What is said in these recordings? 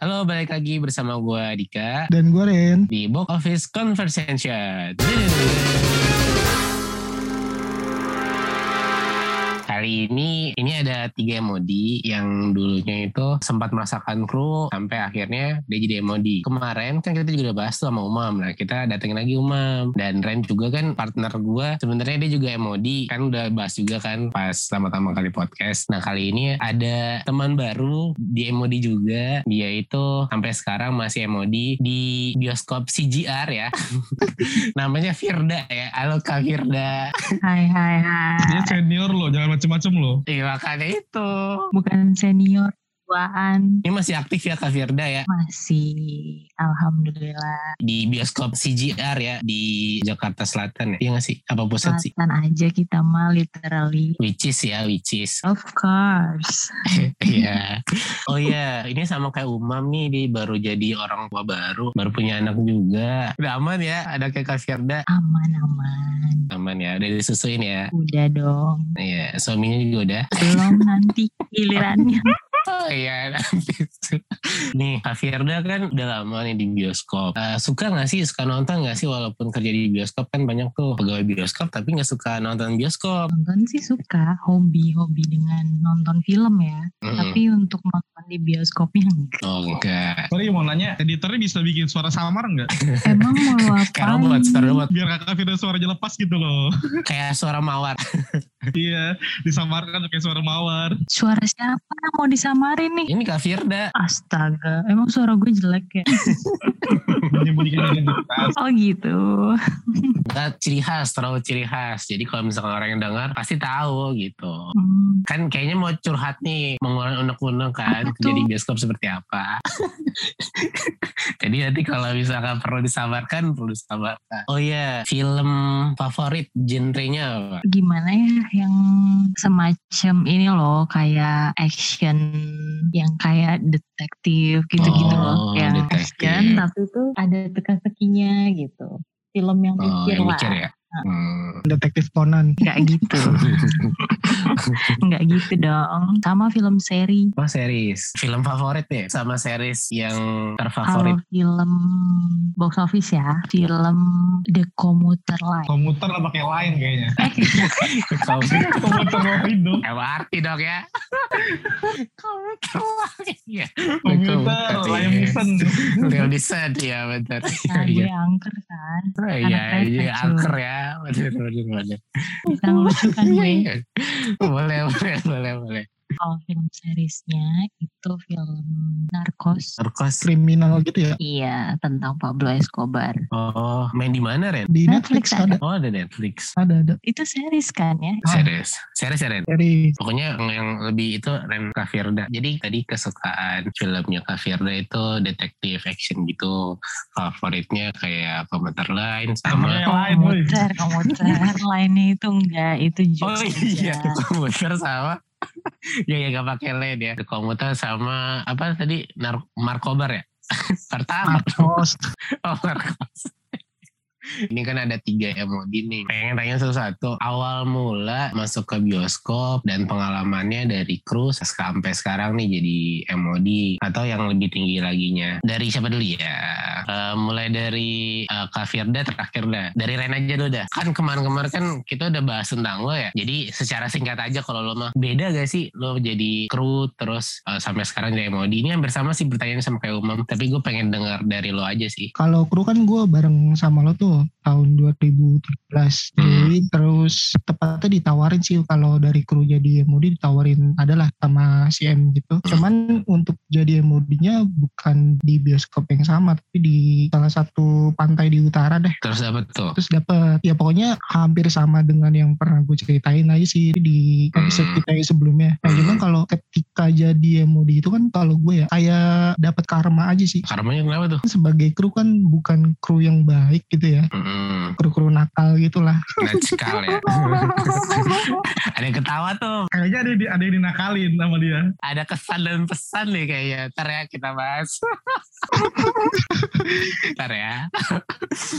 Halo, balik lagi bersama gue Dika Dan gue Ren. di Box Office Conversation. Kali ini ini ada tiga MOD yang dulunya itu sempat merasakan kru sampai akhirnya dia jadi MOD. Kemarin kan kita juga udah bahas tuh sama Umam. Nah kita datengin lagi Umam dan Ren juga kan partner gue. Sebenarnya dia juga MOD kan udah bahas juga kan pas pertama kali podcast. Nah kali ini ada teman baru di MOD juga. Dia itu sampai sekarang masih MOD di bioskop CGR ya. Namanya Firda ya. Halo Kak Firda. Hai hai hai. Dia senior loh, jangan macem-macem loh. Iya makanya itu. Bukan senior tuaan. Ini masih aktif ya Kak Firda ya Masih alhamdulillah. di bioskop CGR ya di Jakarta Selatan ya. Iya nggak sih? Apa pusat sih? Selatan aja kita mah literally. Which is ya, which is. Of course. Iya. oh iya, ini sama kayak Umam nih, dia baru jadi orang tua baru, baru punya anak juga. Udah aman ya, ada kayak Kak Firda. Aman aman. Aman ya, udah disusuin ya. Udah dong. Iya, suaminya juga udah. Belum nanti gilirannya. Oh iya, nanti. nih Kak Firda kan udah lama nih di bioskop. Eh, suka gak sih, suka nonton gak sih walaupun kerja di bioskop kan banyak tuh pegawai bioskop tapi gak suka nonton bioskop. Nonton sih suka. Hobi-hobi dengan nonton film ya. Mm-mm. Tapi untuk nonton di bioskopnya enggak. Oh enggak. Sorry mau nanya, editornya bisa bikin suara samar nggak? Emang mau Kayak robot, suara ngapain? robot. Biar kakak Firda suaranya lepas gitu loh. Kayak suara mawar. iya, disamarkan pakai suara mawar. Suara siapa yang mau disamarin nih? Ini Kak Firda. Astaga, emang suara gue jelek ya? Menyembunyikan identitas. Oh gitu. Kita ciri khas, terlalu ciri khas. Jadi kalau misalkan orang yang dengar pasti tahu gitu. Hmm, Kan kayaknya mau curhat nih, mengeluarkan unek-unek kan, Apa kerja di tuh? bioskop seperti apa. Jadi nanti kalau misalkan perlu disabarkan, perlu disabarkan. Oh iya, film favorit genrenya apa? gimana ya yang semacam ini loh kayak action yang kayak detektif gitu-gitu Oh, loh yang detektif. action tapi itu ada teka-tekinya gitu film yang Oh, mikir lah mikir ya? Hmm. Detektif Conan. nggak gitu nggak gitu dong sama film seri Oh series, film favorit nih sama series yang terfavorit. kalau film box office ya film The Commuter Line Komuter apa kayak lain kayaknya. Kamu Komuter Mohindo. MRT dong ya. Kamu lain ya. Komuter, Liam Neeson. Liam Neeson ya betul. nah Iya. angker kan Oh, Iya, iya angker ya. Ngelucu kan gue boleh, boleh, boleh, boleh. Kalau film seriesnya itu film Narcos. Terkos. Kriminal gitu ya. Iya, tentang Pablo Escobar. Oh, main di mana Ren? Di Netflix Netflix, ada. Oh ada Netflix. Ada, ada. Itu series kan ya? Ah. Series, series ya Ren. Dari Pokoknya yang, lebih itu Ren Kafirda. Jadi tadi kesukaan filmnya Kafirda itu detektif action gitu. Favoritnya kayak komentar lain sama. Komuter, komuter. Lainnya itu enggak, itu Oh jokes iya, komuter sama. Ya ya gak pakai lain ya. Komuter sama apa tadi Nar Markobar ya? Pertama. Marcos. Oh Marcos. Ini kan ada tiga MOD nih. Pengen tanya satu-satu. Awal mula masuk ke bioskop dan pengalamannya dari kru sampai sekarang nih jadi MOD atau yang lebih tinggi laginya. Dari siapa dulu ya? Eh, mulai dari eh, Kak Firda terakhir dah. Dari Ren aja dulu dah. Kan kemarin-kemarin kan kita udah bahas tentang lo ya. Jadi secara singkat aja kalau lo mah beda gak sih lo jadi kru terus eh, sampai sekarang jadi MOD. Ini hampir sama sih pertanyaan sama kayak Umam. Tapi gue pengen dengar dari lo aja sih. Kalau kru kan gue bareng sama lo tuh tahun 2013. Jadi terus tepatnya ditawarin sih kalau dari kru jadi MOD ditawarin adalah sama CM gitu. Cuman untuk jadi MOD-nya bukan di bioskop yang sama tapi di salah satu pantai di utara deh. Terus dapet tuh. Terus dapat ya pokoknya hampir sama dengan yang pernah gue ceritain aja sih di episode Hmm. kita yang sebelumnya. Nah, cuman kalau ketika jadi MOD itu kan kalau gue ya kayak dapat karma aja sih. Karmanya kenapa tuh? Sebagai kru kan bukan kru yang baik gitu ya. Hmm, Kru-kru nakal gitulah. natskal ya. ada yang ketawa tuh. Kayaknya ada yang, ada yang dinakalin sama dia. Ada kesan dan pesan nih kayaknya. Ntar ya kita bahas. Ntar ya.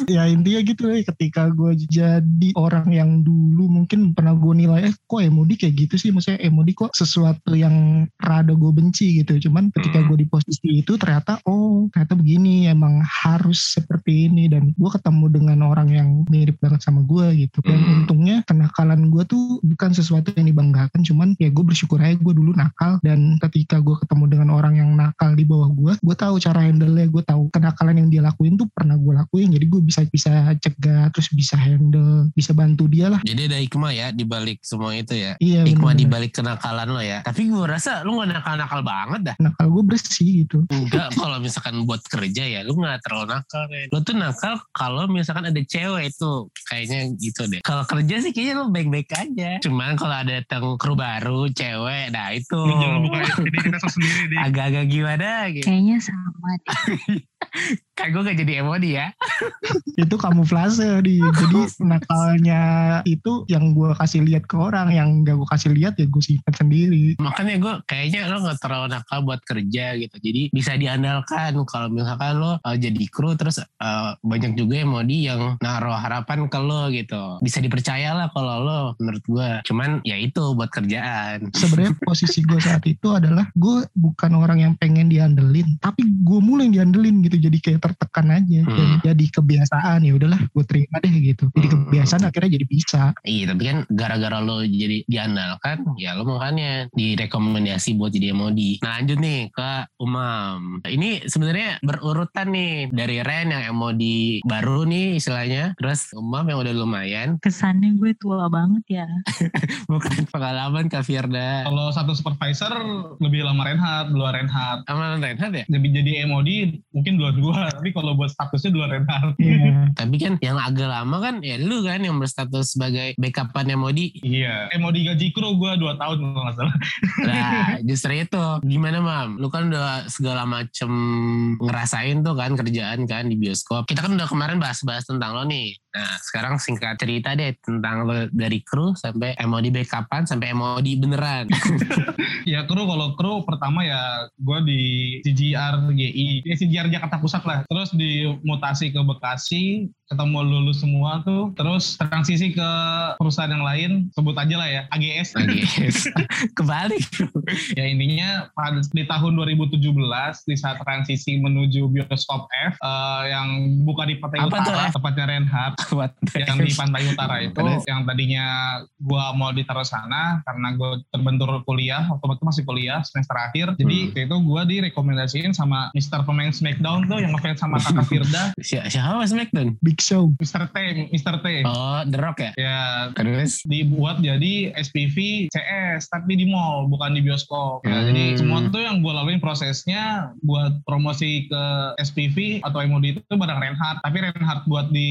ya intinya gitu ya ketika gue jadi orang yang dulu mungkin pernah gue nilai eh kok Emodi kayak gitu sih maksudnya Emodi kok sesuatu yang rada gue benci gitu cuman ketika gue di posisi itu ternyata oh ternyata begini emang harus seperti ini dan gue ketemu dengan orang yang mirip banget sama gue gitu dan Hmm. untungnya kenakalan gue tuh bukan sesuatu yang dibanggakan cuman ya gue bersyukur aja gue dulu nakal dan ketika gue ketemu dengan orang yang nakal di bawah gue gue tahu cara handle nya gue tahu kenakalan yang dia lakuin tuh pernah gue lakuin jadi gue bisa bisa cegah terus bisa handle bisa bantu dia lah Jadi ada hikmah ya di balik semua itu ya. iya Hikmah di balik kenakalan lo ya. Tapi gue rasa lu gak nakal-nakal banget dah. nakal gue bersih gitu Enggak kalau misalkan buat kerja ya lu gak terlalu nakal ya. Lu tuh nakal kalau misalkan ada cewek itu kayaknya gitu deh. Kalau kerja sih kayaknya lu baik-baik aja. Cuman kalau ada datang kru baru cewek nah itu Lu jangan buka identitas lu sendiri deh. agak-agak gimana gitu. Kayaknya sama deh. Gue gak jadi emodi ya. itu kamuflase di jadi nakalnya itu yang gue kasih lihat ke orang yang gak gue kasih lihat ya gue simpan sendiri Makanya gue kayaknya lo gak terlalu nakal buat kerja gitu. Jadi bisa diandalkan kalau misalkan lo uh, jadi kru terus uh, banyak juga emodi yang naruh harapan ke lo gitu. Bisa dipercaya lah kalau lo menurut gue. Cuman ya itu buat kerjaan. sebenarnya posisi gue saat itu adalah gue bukan orang yang pengen diandelin tapi gue mulai yang diandelin gitu jadi kayak tertekan aja Hmm. dan jadi kebiasaan ya udahlah gue terima deh gitu jadi Hmm. kebiasaan akhirnya jadi bisa Iya tapi kan gara-gara lo jadi diandalkan ya lo makanya direkomendasi buat jadi emodi. Nah lanjut nih ke Umam. Ini sebenarnya berurutan nih dari Ren yang emodi baru nih istilahnya. Terus Umam yang udah lumayan. Kesannya gue tua banget ya. Bukan pengalaman Kak Firda. Kalau satu supervisor lebih lama Renhard, dua Renhard. Sama Renhard ya? Jadi jadi MOD mungkin dua dua, tapi kalau buat statusnya dua Renhard. Iya. Tapi kan yang agak lama kan ya lu kan yang berstatus sebagai backupan emodi. Iya. MOD gaji kru gue dua tahun kalau nggak salah. Nah justru itu. Gimana Mam? Lu kan udah segala macem ngerasain tuh kan kerjaan kan di bioskop. Kita kan udah kemarin bahas-bahas tentang lo nih. Nah sekarang singkat cerita deh tentang lo dari kru sampai MOD backupan sampai MOD beneran. Ya kru kalau kru pertama ya gue di CGR GI, ya CGR Jakarta Pusat lah. Terus dimutasi ke Bekasi, ketemu lulus semua tuh. Terus transisi ke perusahaan yang lain, sebut aja lah ya AGS. Lagi kebalik. ya intinya pada di tahun 2017 di saat transisi menuju bioskop F eh, yang buka di Pantai Apa Utara, tepatnya Renhard The yang di Pantai Utara itu Terus? yang tadinya gua mau ditaruh sana karena gue terbentur kuliah waktu itu masih kuliah semester akhir jadi Hmm. itu gua direkomendasiin sama Mister pemain Smackdown tuh yang ngefans sama Kakak Firda Si- Siapa Mas Smackdown? big show Mister T Mister T Oh The Rock ya? ya Terus? dibuat jadi SPV CS tapi di mall bukan di bioskop. Nah, Hmm. Jadi semua tuh yang gue laluin prosesnya buat promosi ke SPV atau MOD itu bareng Renhard. Tapi Renhard buat di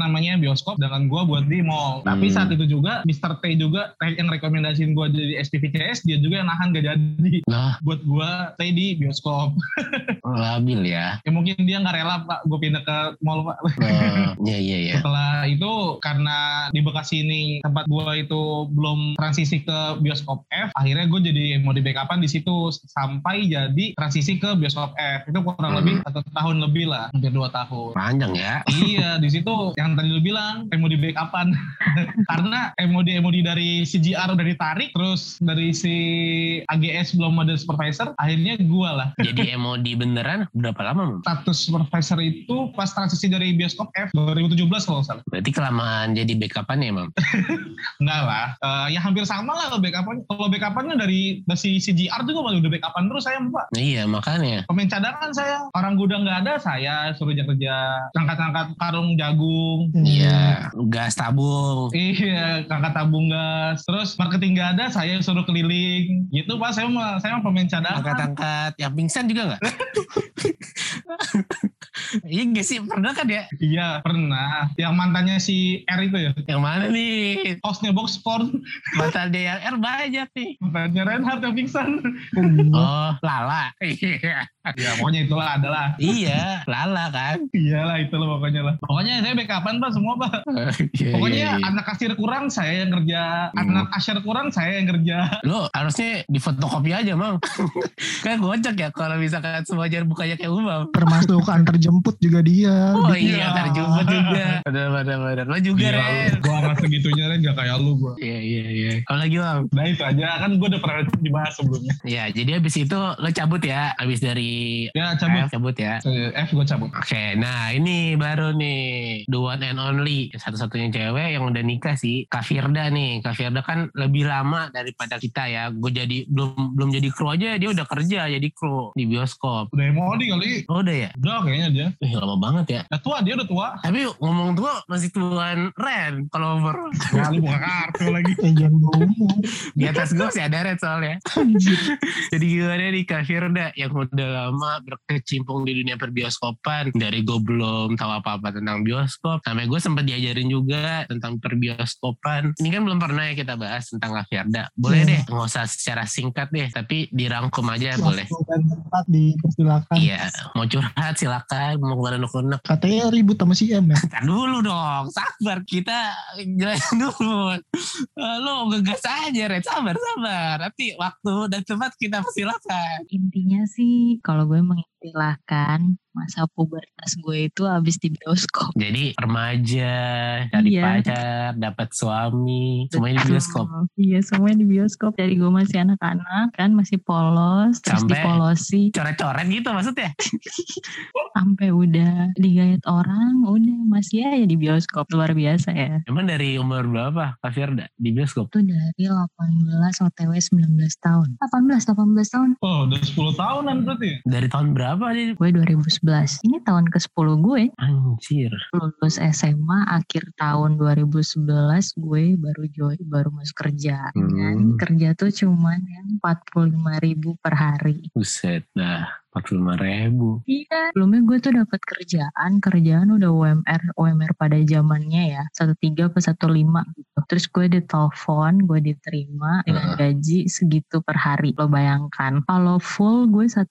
namanya bioskop dengan gue buat di mall. Tapi Hmm. saat itu juga Mr. T juga yang rekomendasiin gue jadi SPV CS dia juga yang nahan gak jadi Lah buat gue stay di bioskop. labil ya. ya mungkin dia nggak rela pak gue pindah ke mall pak. Oh, Iya iya iya. Setelah itu karena di Bekasi ini tempat gua itu belum transisi ke bioskop F, akhirnya gue jadi mau di backupan di situ sampai jadi transisi ke bioskop F. Itu kurang Hmm. lebih satu tahun lebih lah, hampir dua tahun. Panjang ya. iya, di situ yang tadi lu bilang MOD backupan. Karena MOD MOD dari CGR udah ditarik, terus dari si AGS belum ada supervisor, akhirnya gua lah. Jadi MOD beneran berapa lama? Status supervisor itu pas transisi dari bioskop F 2017 kalau salah. Berarti kelamaan jadi backupan ya Mam? Enggak lah, Eh, ya hampir sama lah kalau backupan. Kalau backupannya dari dari CGR juga malah udah backupan terus saya Pak. Nah, iya makanya. Pemain cadangan saya, orang gudang nggak ada saya suruh kerja, angkat-angkat karung jagung. Iya, gas tabung. Iya, angkat tabung gas. Terus marketing nggak ada, saya suruh keliling. Gitu pak, saya mah saya mah pemain cadangan. Angkat-angkat yang pingsan juga nggak? Iya gak sih? Pernah kan ya? Iya pernah. Yang mantannya si R itu ya. Yang mana nih? Hostnya Box Sport. Mantan dia yang R banyak nih. Mantannya Reinhardt yang pingsan. Oh, Lala. Iya. ya pokoknya itulah adalah. iya, Lala kan. Iyalah itulah pokoknya lah. Pokoknya saya backupan pak semua pak. Iya, Pokoknya iya, iya. anak kasir kurang saya yang kerja. Hmm. Anak kasir kurang saya yang kerja. Lo harusnya di fotokopi aja, Mang. kan gocek ya kalau misalkan semua jar bukanya kayak umum. Termasuk antar jemput juga dia. Oh Dia- iya, ntar jumpa juga. Bener, bener, bener. Lo juga, Iya, Ren. Gua nggak segitunya Ren gak kayak lu gua. Iya, iya, iya. Kalau lagi, Bang? Nah itu aja kan gue udah pernah dibahas sebelumnya. Ya, jadi habis itu lo cabut ya. Habis dari Ya cabut. F, cabut ya. Eh, F gue cabut. Oke, nah ini baru nih the one and only satu-satunya cewek yang udah nikah sih, Kak Firda nih. Kak Firda kan lebih lama daripada kita ya. Gue jadi belum belum jadi kru aja dia udah kerja jadi kru di bioskop. Udah MOD kali. Oh udah ya? Udah kayaknya dia. Wih lama banget ya. Udah tua dia udah tua. Tapi ngomong tua masih tuan Ren kalau umur Kali buka kartu lagi. Eh jangan umur. di atas gue masih ada Ren soalnya. Jadi gimana nih Kak Firda yang udah lama berkecimpung di dunia perbioskopan dari gue belum tahu apa-apa tentang bioskop sampai gue sempat diajarin juga tentang perbioskopan. Ini kan belum pernah ya kita bahas tentang Kak Firda. Boleh Hmm. deh nggak usah secara singkat deh tapi dirangkum aja boleh. Dan tempat dipersilakan. Iya, mau curhat silakan, mau ke mana unek Katanya ribut sama si M ya. Ntar dulu dong, sabar kita jelasin dulu. Eh, Lo ngegas aja, Red. Sabar, sabar. Nanti waktu dan tempat kita persilakan. Intinya sih kalau gue mengistilahkan masa pubertas gue itu habis di bioskop. Jadi remaja, cari Iya. pacar, dapat suami, semuanya di Betul. bioskop. Iya semuanya di bioskop. Jadi gue masih anak-anak kan masih polos terus Sampai- dipolosi Coret-coret gitu maksudnya. sampai udah digait orang udah masih aja di bioskop luar biasa ya. Emang dari umur berapa Kak Firda di bioskop? Itu dari 18 OTW 19 tahun. 18 18 tahun. Oh udah 10 tahunan berarti. Dari tahun berapa nih? Gue 2011. Ini tahun ke-10 gue. Anjir. lulus SMA akhir tahun 2011 gue baru join baru masuk kerja Hmm. dan kerja tuh cuman yang 45 ribu per hari Buset dah. 45 ribu. iya sebelumnya gue tuh dapat kerjaan kerjaan udah UMR UMR pada zamannya ya 13 apa 15 gitu terus gue ditelepon gue diterima dengan gaji segitu per hari lo bayangkan kalau full gue 1,1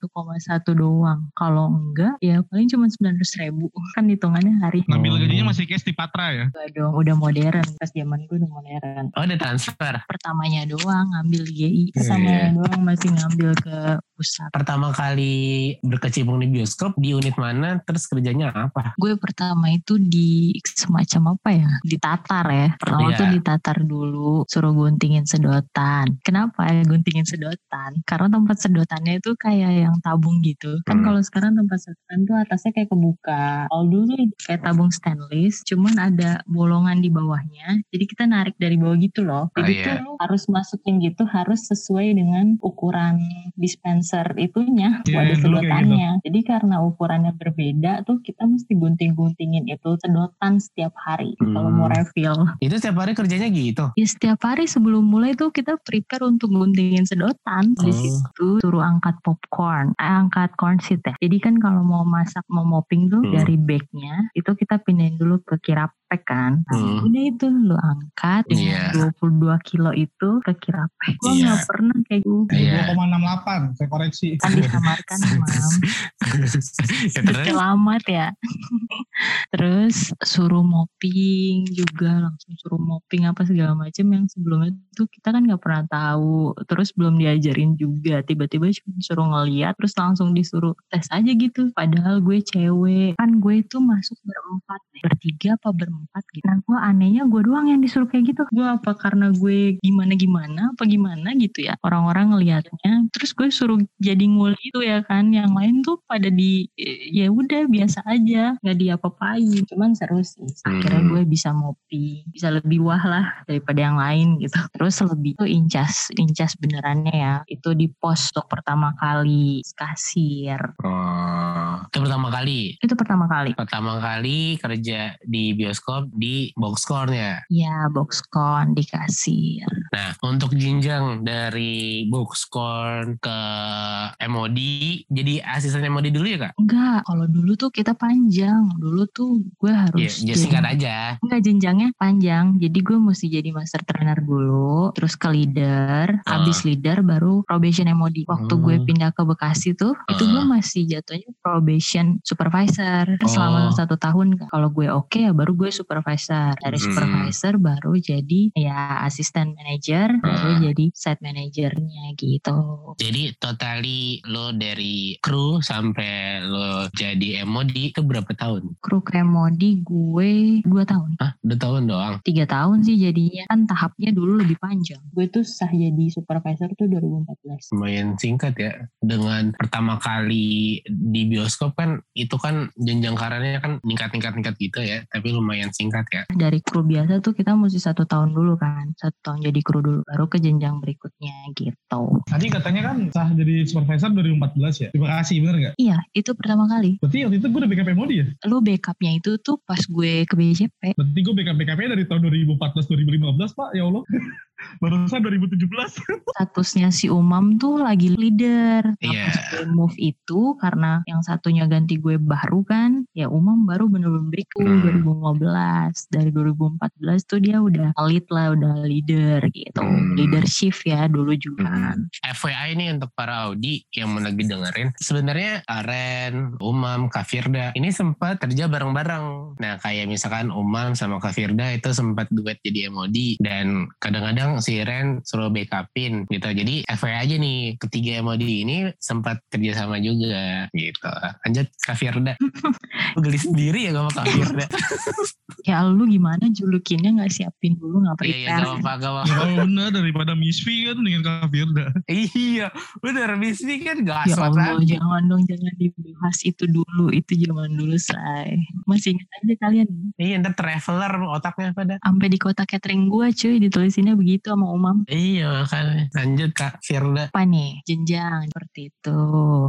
doang kalau enggak ya paling cuma 900 ribu kan hitungannya hari Ngambil Oh. gajinya masih cash di Patra ya. Enggak dong, udah modern. Pas zaman gue udah modern. Oh ada transfer. Pertamanya doang ngambil GI, sama doang masih ngambil ke. Pertama kali berkecimpung di bioskop di unit mana? Terus kerjanya apa? Gue pertama itu di semacam apa ya? Di Tatar ya. Pertama Iya. tuh di Tatar dulu, suruh guntingin sedotan. Kenapa ya guntingin sedotan? Karena tempat sedotannya itu kayak yang tabung gitu. Kan Hmm. kalau sekarang tempat sedotan tuh atasnya kayak kebuka. Kalau dulu kayak tabung stainless, cuman ada bolongan di bawahnya. Jadi kita narik dari bawah gitu loh. Jadi Ah, iya. tuh harus masukin gitu harus sesuai dengan ukuran dispenser itunya Iya, wadah dulu kayak sedotannya. Jadi karena ukurannya berbeda tuh kita mesti gunting-guntingin itu sedotan setiap hari kalau mau Hmm. refill. Itu setiap hari kerjanya gitu. Ya setiap hari sebelum mulai tuh kita prepare untuk guntingin sedotan. Di Oh. situ suruh angkat popcorn, eh, angkat corn sheet ya. Jadi kan kalau mau masak mau mopping tuh Hmm. dari bagnya itu kita pindahin dulu ke kirapek kan. Nah, Hmm. udah itu lu angkat dengan Iya. 22 kilo itu ke kirapek. Gue Iya. nggak pernah kayak gue. Iya. 2,68 saya koreksi. Kan disamarkan mam. ya, terus? Selamat ya. Terus suruh mopping juga langsung suruh mopping apa segala macam yang sebelumnya tuh kita kan nggak pernah tahu. Terus belum diajarin juga. Tiba-tiba cuma suruh ngeliat terus langsung disuruh tes aja gitu. Padahal gue cewek. Kan gue itu masuk berempat. Bertiga apa berempat gitu. Nah gue anehnya gue doang yang disuruh kayak gitu. Gue apa karena gue gimana-gimana apa gimana gitu ya. Orang-orang ngeliatnya. Terus gue suruh jadi ngul itu ya kan. Yang lain tuh pada di ya udah biasa aja nggak diapa-apain cuman seru sih akhirnya Hmm. gue bisa ngopi bisa lebih wah lah daripada yang lain gitu terus lebih tuh incas incas benerannya ya itu di pos untuk pertama kali kasir Oh, Itu pertama kali. Itu pertama kali. Pertama kali kerja di bioskop di Boxcorn ya. Ya, Boxcon di kasir. Nah, untuk jenjang dari Boxcorn ke MOD, jadi asisten MOD dulu ya kak? Enggak, kalau dulu tuh kita panjang. Dulu tuh gue harus Iya, ya, singkat aja. Enggak jenjangnya panjang. Jadi gue mesti jadi master trainer dulu, terus ke leader, Ah. habis leader baru probation MOD. Waktu gue Hmm. pindah ke Bekasi tuh, itu gue Ah. masih jatuhnya probation supervisor selama Oh. satu tahun. Kalau gue oke ya baru gue supervisor. Dari Hmm. supervisor baru jadi ya asisten manager, baru Ah. jadi site manajernya gitu. Jadi totali lo dari kru sampai lo jadi MOD itu berapa tahun? Kru ke MOD gue dua tahun. Hah, udah tahun doang. tiga tahun sih jadinya kan tahapnya dulu lebih panjang gue tuh sah jadi supervisor tuh 2014 Lumayan singkat ya. Dengan pertama kali di bioskop kan itu kan jenjang karirnya kan ningkat-ningkat-ningkat gitu ya. Tapi lumayan singkat ya. dari kru biasa tuh kita mesti satu tahun dulu kan satu tahun jadi kru dulu baru ke jenjang berikutnya gitu Tadi katanya kan sah jadi supervisor 2014 ya. Terima kasih, bener nggak? iya itu pertama kali Berarti waktu itu gue udah backup MOD ya? lu backupnya itu tuh pas gue ke BCP Berarti gue backup dari tahun 2014-2015 pak, ya Allah. Barusan 2017. statusnya si Umam tuh lagi leader pas gue move itu karena yang satunya ganti gue baru kan ya Umam baru bener-bener break Hmm. 2015 dari 2014 tuh dia udah lead lah udah leader gitu Hmm. leadership ya dulu juga Hmm. FYI ini untuk para Audi yang mau lagi dengerin. Sebenarnya Aren, Umam, Kak Firda ini sempat kerja bareng-bareng. Nah kayak misalkan Umam sama Kak Firda itu sempat duet jadi MOD. Dan kadang-kadang si Ren suruh backupin gitu. Jadi FYI aja nih ketiga MOD ini sempat kerja sama juga gitu. Lanjut Kak Firda. Lu geli sendiri ya sama Kak Firda. ya lu gimana julukinnya nggak siapin dulu nggak Iya, iya, prepare gak apa-apa, gak Ya apa-apa. kalau bener daripada Misfi kan dengan Kak Firda. Iya, bener. Bismi kan gak ya asal Allah jangan dong jangan dibahas itu dulu itu zaman dulu say masih ingat aja kalian Iya, ntar traveler otaknya pada. sampai di kota catering gua cuy ditulisinnya begitu sama Umam Iya makanya lanjut kak Firda. apa nih jenjang seperti itu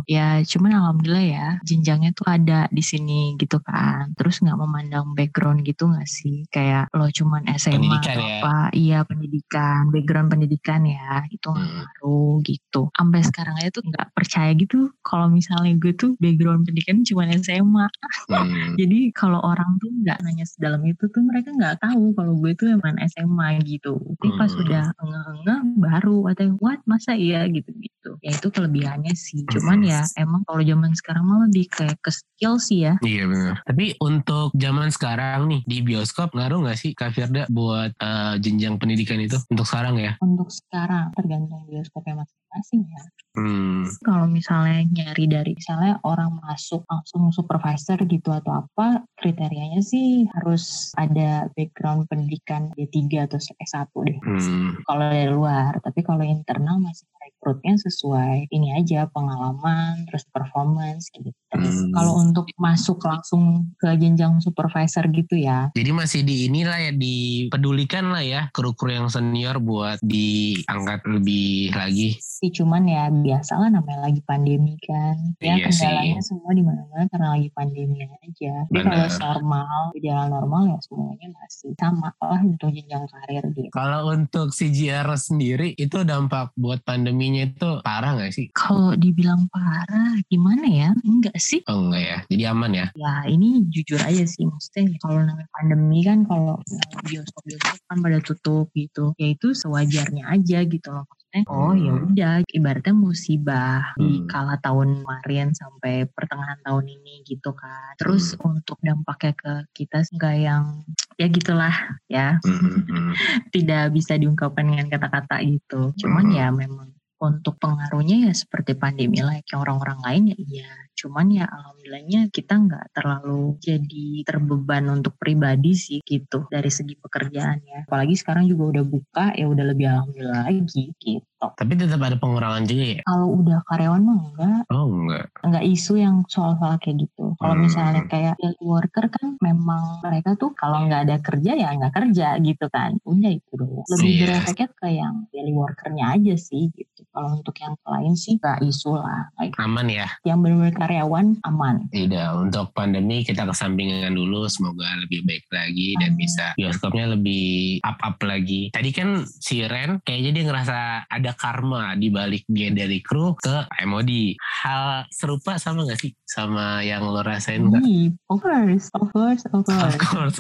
ya cuman alhamdulillah ya jenjangnya tuh ada di sini gitu kan terus nggak memandang background gitu nggak sih kayak lo cuman SMA Pendidikan atau ya. apa iya pendidikan background pendidikan ya itu nggak Hmm. ngaruh gitu sampai sekarang aja tuh nggak percaya gitu kalau misalnya gue tuh background pendidikan cuma SMA Hmm. jadi kalau orang tuh nggak nanya sedalam itu tuh mereka nggak tahu kalau gue tuh emang SMA gitu. Tapi pas Hmm. Udah enggak baru atau what masa iya gitu-gitu. Ya itu kelebihannya sih. Cuman ya emang kalau zaman sekarang mah lebih kayak ke skill sih ya. Iya benar. Tapi untuk zaman sekarang nih di bioskop ngaruh nggak sih Kak Firda buat eh, jenjang pendidikan itu untuk sekarang ya? Untuk sekarang tergantung bioskopnya masing-masing ya. Hmm. Kalau misalnya nyari dari misalnya orang masuk langsung supervisor gitu atau apa kriterianya sih harus ada background pendidikan D3 atau S1 deh. Hmm. kalau dari luar tapi kalau internal masih rekrutnya sesuai ini aja pengalaman terus performance gitu Hmm. kalau untuk masuk langsung ke jenjang supervisor gitu ya Jadi masih di inilah ya dipedulikan lah ya kru-kru yang senior buat diangkat lebih lagi. sih cuman ya biasalah namanya lagi pandemi kan ya Iya sih. kendalanya semua di mana-mana karena lagi pandemi aja tapi Benar. kalau normal jalan normal ya semuanya masih sama lah untuk jenjang karir gitu Kalau untuk CGR sendiri itu dampak buat pandeminya itu parah nggak sih? kalau dibilang parah gimana ya enggak sih? Oh enggak ya, jadi aman ya. ya ini jujur aja sih. Maksudnya kalau namanya pandemi kan kalau bioskop bioskop kan pada tutup gitu. Ya itu sewajarnya aja gitu loh. Oh ya udah. Ibaratnya musibah di Hmm. kala tahun kemarin sampai pertengahan tahun ini gitu kan. Terus untuk dampaknya ke kita sih nggak yang ya gitulah ya. Hmm, hmm, tidak bisa diungkapkan dengan kata-kata gitu. Cuman Hmm. ya memang untuk pengaruhnya ya seperti pandemi lah kayak orang-orang lain ya iya cuman ya alhamdulillahnya kita nggak terlalu jadi terbeban untuk pribadi sih gitu dari segi pekerjaan ya apalagi sekarang juga udah buka ya udah lebih alhamdulillah lagi gitu Tapi tetap ada pengurangan juga ya? kalau udah karyawan mah enggak Oh enggak. nggak isu yang soal-soal kayak gitu. Kalau Hmm. misalnya kayak field worker kan memang mereka tuh kalau nggak ada kerja ya nggak kerja gitu kan. Udah itu doang. Lebih Iya. berefeknya ke yang daily workernya aja sih gitu. Kalau untuk yang lain sih gak isu lah. Aman ya. yang benar-benar karyawan aman. Tidak, untuk pandemi kita kesampingan dulu. Semoga lebih baik lagi dan bisa bioskopnya lebih up-up lagi. Tadi kan si Ren kayaknya dia ngerasa ada karma di balik dia dari kru ke MOD. Hal serupa sama gak sih? Sama yang lo rasain? Iya, of course, of course, of Of course. course.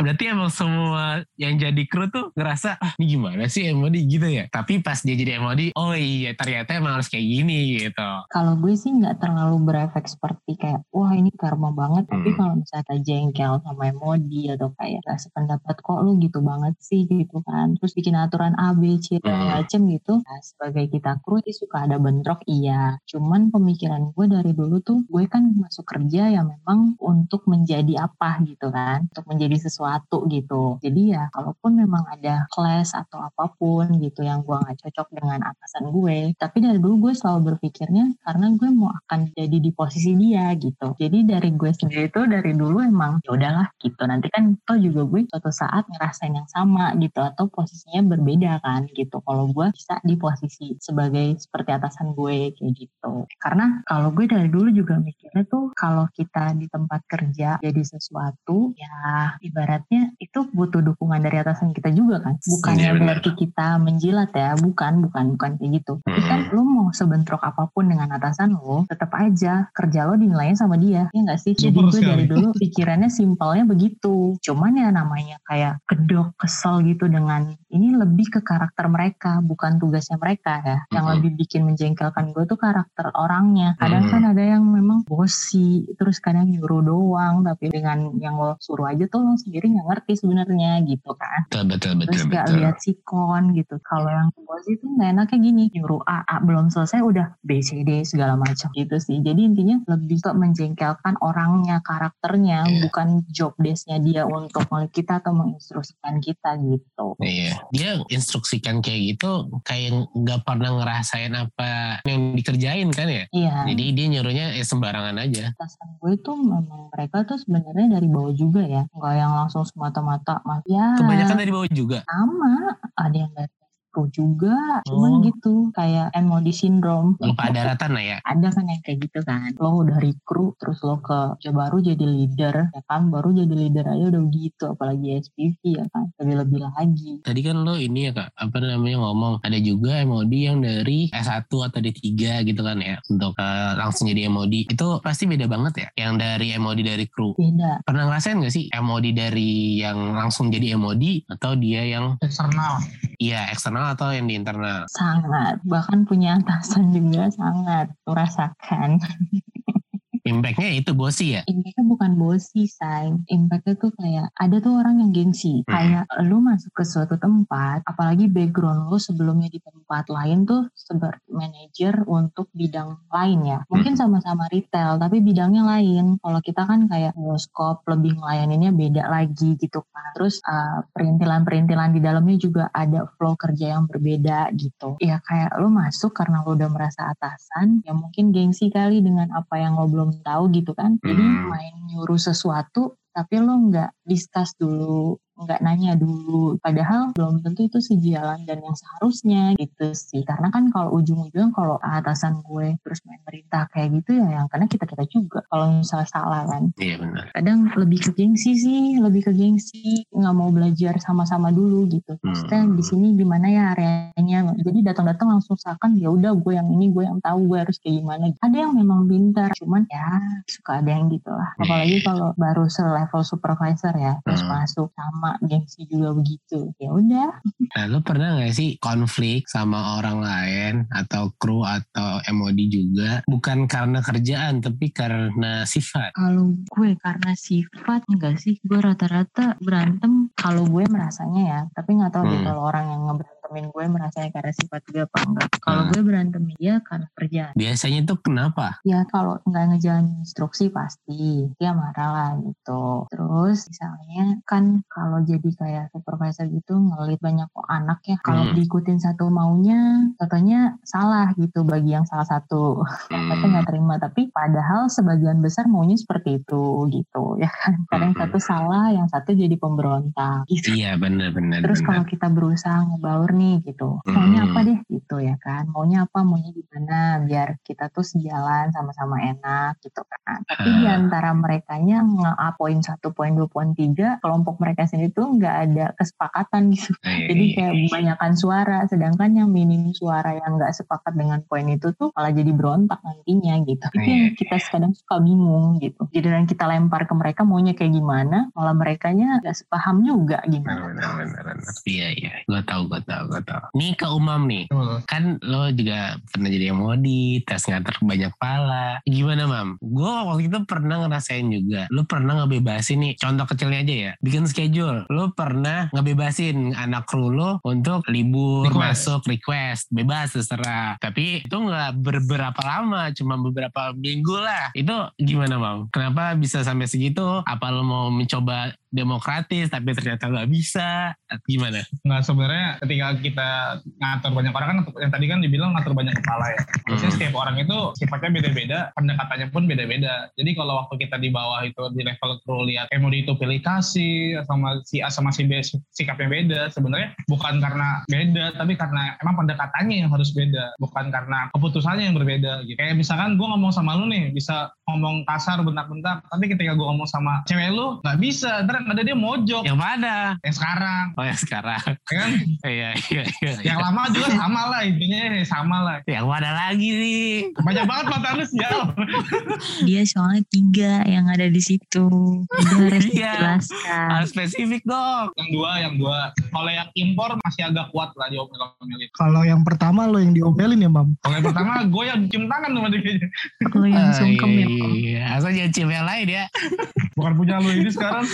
Berarti emang semua yang jadi kru tuh ngerasa, ah ini gimana sih MOD gitu ya. Tapi pas dia jadi MOD, oh iya ternyata emang harus kayak gini gitu. Kalau gue sih nggak terlalu berefek seperti kayak wah ini karma banget. Tapi Hmm. kalau misalnya kita jengkel sama Modi atau kayak gak sependapat kok lu gitu banget sih gitu kan. Terus bikin aturan A, B, C dan Hmm. macem gitu. Nah, sebagai kita kru sih suka ada bentrok iya. Cuman pemikiran gue dari dulu tuh gue kan masuk kerja ya memang untuk menjadi apa gitu kan. Untuk menjadi sesuatu gitu. Jadi ya kalaupun memang ada clash atau apa pun gitu yang gue nggak cocok dengan atasan gue. Tapi dari dulu gue selalu berpikirnya karena gue mau akan jadi di posisi dia gitu. Jadi dari gue sendiri tuh dari dulu emang ya udahlah gitu. Nanti kan toh juga gue suatu saat ngerasain yang sama gitu atau posisinya berbeda kan gitu. Kalau gue bisa di posisi sebagai seperti atasan gue kayak gitu. Karena kalau gue dari dulu juga mikirnya tuh kalau kita di tempat kerja jadi sesuatu ya ibaratnya itu butuh dukungan dari atasan kita juga kan. Bukannya Iya, benar. berarti kita menjilat ya, bukan, bukan, bukan kayak gitu. Tapi kan Hmm. lu mau sebentrok apa pun dengan atasan lo, tetap aja kerja lo dinilainya sama dia, ya nggak sih? Jadi gue dari dulu pikirannya simpelnya begitu. Cuman ya namanya kayak kedok, kesel gitu dengan ini lebih ke karakter mereka, bukan tugasnya mereka ya. Yang Mhm. lebih bikin menjengkelkan gue tuh karakter orangnya. Kadang Mhm. kan ada yang memang bosi, terus kadang nyuruh doang, tapi dengan yang lo suruh aja tuh lo sendiri nggak ngerti sebenarnya gitu kan Betul, betul, betul, terus gak betul. lihat sikon gitu. Kalau yang bos itu nggak enaknya gini, nyuruh A, A belum selesai udah B, C, D segala macam gitu sih. Jadi intinya lebih ke menjengkelkan orangnya, karakternya, Iya. bukan job desk-nya dia untuk milik kita atau menginstruksikan kita gitu. Iya, dia instruksikan kayak gitu kayak nggak pernah ngerasain apa yang dikerjain kan ya. Iya. Jadi dia nyuruhnya eh, sembarangan aja. Atasan gue tuh memang mereka tuh sebenarnya dari bawah juga ya, nggak yang langsung semata-mata ya Kebanyakan dari bawah juga. sama ada yang dari pro juga, cuman Oh. gitu kayak MOD syndrome. Lupa daratan lah ya. ada kan yang kayak gitu kan lo udah recruit terus lo ke kerja baru jadi leader ya kan baru jadi leader aja udah begitu apalagi SPV ya kan lebih lebih lagi Tadi kan lo ini ya kak, apa namanya ngomong ada juga MOD yang dari S1 atau D3 gitu kan ya untuk eh, langsung jadi MOD itu pasti beda banget ya. Yang dari MOD dari kru. beda Pernah ngerasain gak sih MOD dari yang langsung jadi MOD atau dia yang eksternal. iya eksternal atau yang di internal? sangat. Bahkan punya atasan juga sangat. Merasakan Impactnya itu bosi ya. impactnya bukan bosi say impactnya tuh kayak ada tuh orang yang gengsi. Hmm. kayak lu masuk ke suatu tempat apalagi background lu sebelumnya di tempat lain tuh sebagai manajer untuk bidang lain ya. Mungkin sama-sama retail tapi bidangnya lain. Kalau kita kan kayak bioskop lebih ngelayaninnya beda lagi gitu kan. Terus uh, perintilan-perintilan di dalamnya juga ada flow kerja yang berbeda gitu. Ya kayak lu masuk karena lu udah merasa atasan ya mungkin gengsi kali dengan apa yang lo belum tahu gitu kan jadi Hmm. main nyuruh sesuatu tapi lo nggak discuss dulu nggak nanya dulu. Padahal belum tentu itu sejalan dan yang seharusnya gitu sih. Karena kan kalau ujung-ujungnya kalau atasan gue terus main perintah kayak gitu ya yang karena kita kita juga. Kalau misalnya salah kan. Iya benar. kadang lebih ke gengsi sih lebih ke gengsi. Nggak mau belajar sama-sama dulu gitu. Maksudnya Hmm. di sini di mana ya areanya? Jadi datang-datang langsung seakan ya udah gue yang ini gue yang tahu gue harus kayak gimana. Ada yang memang pintar cuman ya suka ada yang gitu lah. Apalagi kalau baru selevel supervisor ya terus Hmm. masuk sama gengsi juga begitu. Ya udah. Nah, lu pernah gak sih konflik sama orang lain atau kru atau MOD juga? Bukan karena kerjaan tapi karena sifat? Kalau gue karena sifat enggak sih, gue rata-rata berantem. Kalau gue merasanya ya, tapi nggak tahu deh Hmm. kalau orang yang ngeberantemin gue merasanya karena sifat juga apa enggak. Kalau Hmm. gue berantemin dia karena kerjaan. Biasanya tuh kenapa? Ya kalau nggak ngejalanin instruksi pasti dia marah lah gitu. Terus misalnya kan kalau jadi kayak supervisor gitu ngelit banyak anak ya, kalau Hmm. diikutin satu maunya, katanya salah gitu bagi yang salah satu tapi Hmm. nggak terima tapi padahal sebagian besar maunya seperti itu gitu ya kan kadang Mhm. satu salah yang satu jadi pemberontak gitu Iya benar-benar. terus kalau kita berusaha ngebaur nih gitu. Maunya Hmm. apa deh gitu ya kan. Maunya apa maunya gimana biar kita tuh sejalan sama-sama enak gitu kan. Tapi di Ah. antara merekanya nge-up poin satu poin dua poin tiga kelompok mereka sendiri tuh nggak ada kesepakatan gitu. Jadi kayak kebanyakan suara. Sedangkan yang minim suara yang nggak sepakat dengan poin itu tuh malah jadi berontak nantinya gitu. Itu yang Iya. kita kadang suka bingung gitu. Jadi dan kita lempar ke mereka maunya kayak gimana malah merekanya nggak sepaham juga gimana. Benar benar benar iya iya. Gue tahu gue tahu gue tahu. Nih ke umam nih. Betul. kan lo juga pernah jadi modi tes nganter banyak pala. Gimana mam? Gue waktu itu pernah ngerasain juga. Lo pernah ngebebasin nih contoh kecilnya aja ya. Bikin schedule. Lo pernah ngebebasin anak kru lo untuk libur Request. masuk request. Bebas terserah. Tapi itu nggak beberapa lama cuma beberapa minggu lah. Itu gimana mam? Kenapa bisa sampai segitu? Apa lo mau mencoba demokratis tapi ternyata nggak bisa gimana Nggak sebenarnya ketika kita ngatur banyak orang kan yang tadi kan dibilang ngatur banyak kepala ya. Maksudnya Hmm. setiap orang itu sifatnya beda-beda, pendekatannya pun beda-beda. Jadi kalau waktu kita di bawah itu di level kru lihat emodi itu pilih kasih sama si A sama si B sikapnya beda, sebenarnya bukan karena beda, tapi karena emang pendekatannya yang harus beda, bukan karena keputusannya yang berbeda. Gitu. Kayak misalkan gue ngomong sama lu nih, bisa ngomong kasar bentak-bentak, tapi ketika gue ngomong sama cewek lu nggak bisa, ntar ada dia mojok. yang mana? Yang sekarang, oh yang sekarang. Ya kan? iya iya iya yang lama juga sama lah intinya sama lah. Yang mana lagi nih? Banyak banget mata lu sial. Dia soalnya tiga yang ada di situ. Dia harus Iya. dijelaskan. Harus spesifik dong yang dua yang dua. Kalau yang impor masih agak kuat lah diomel-omelin Kalau yang pertama lo yang diomelin ya mam. kalau yang pertama gue yang cium tangan sama dia. Kalau yang sungkem ya iya asal jangan cewek yang lain ya. Bukan punya lu ini sekarang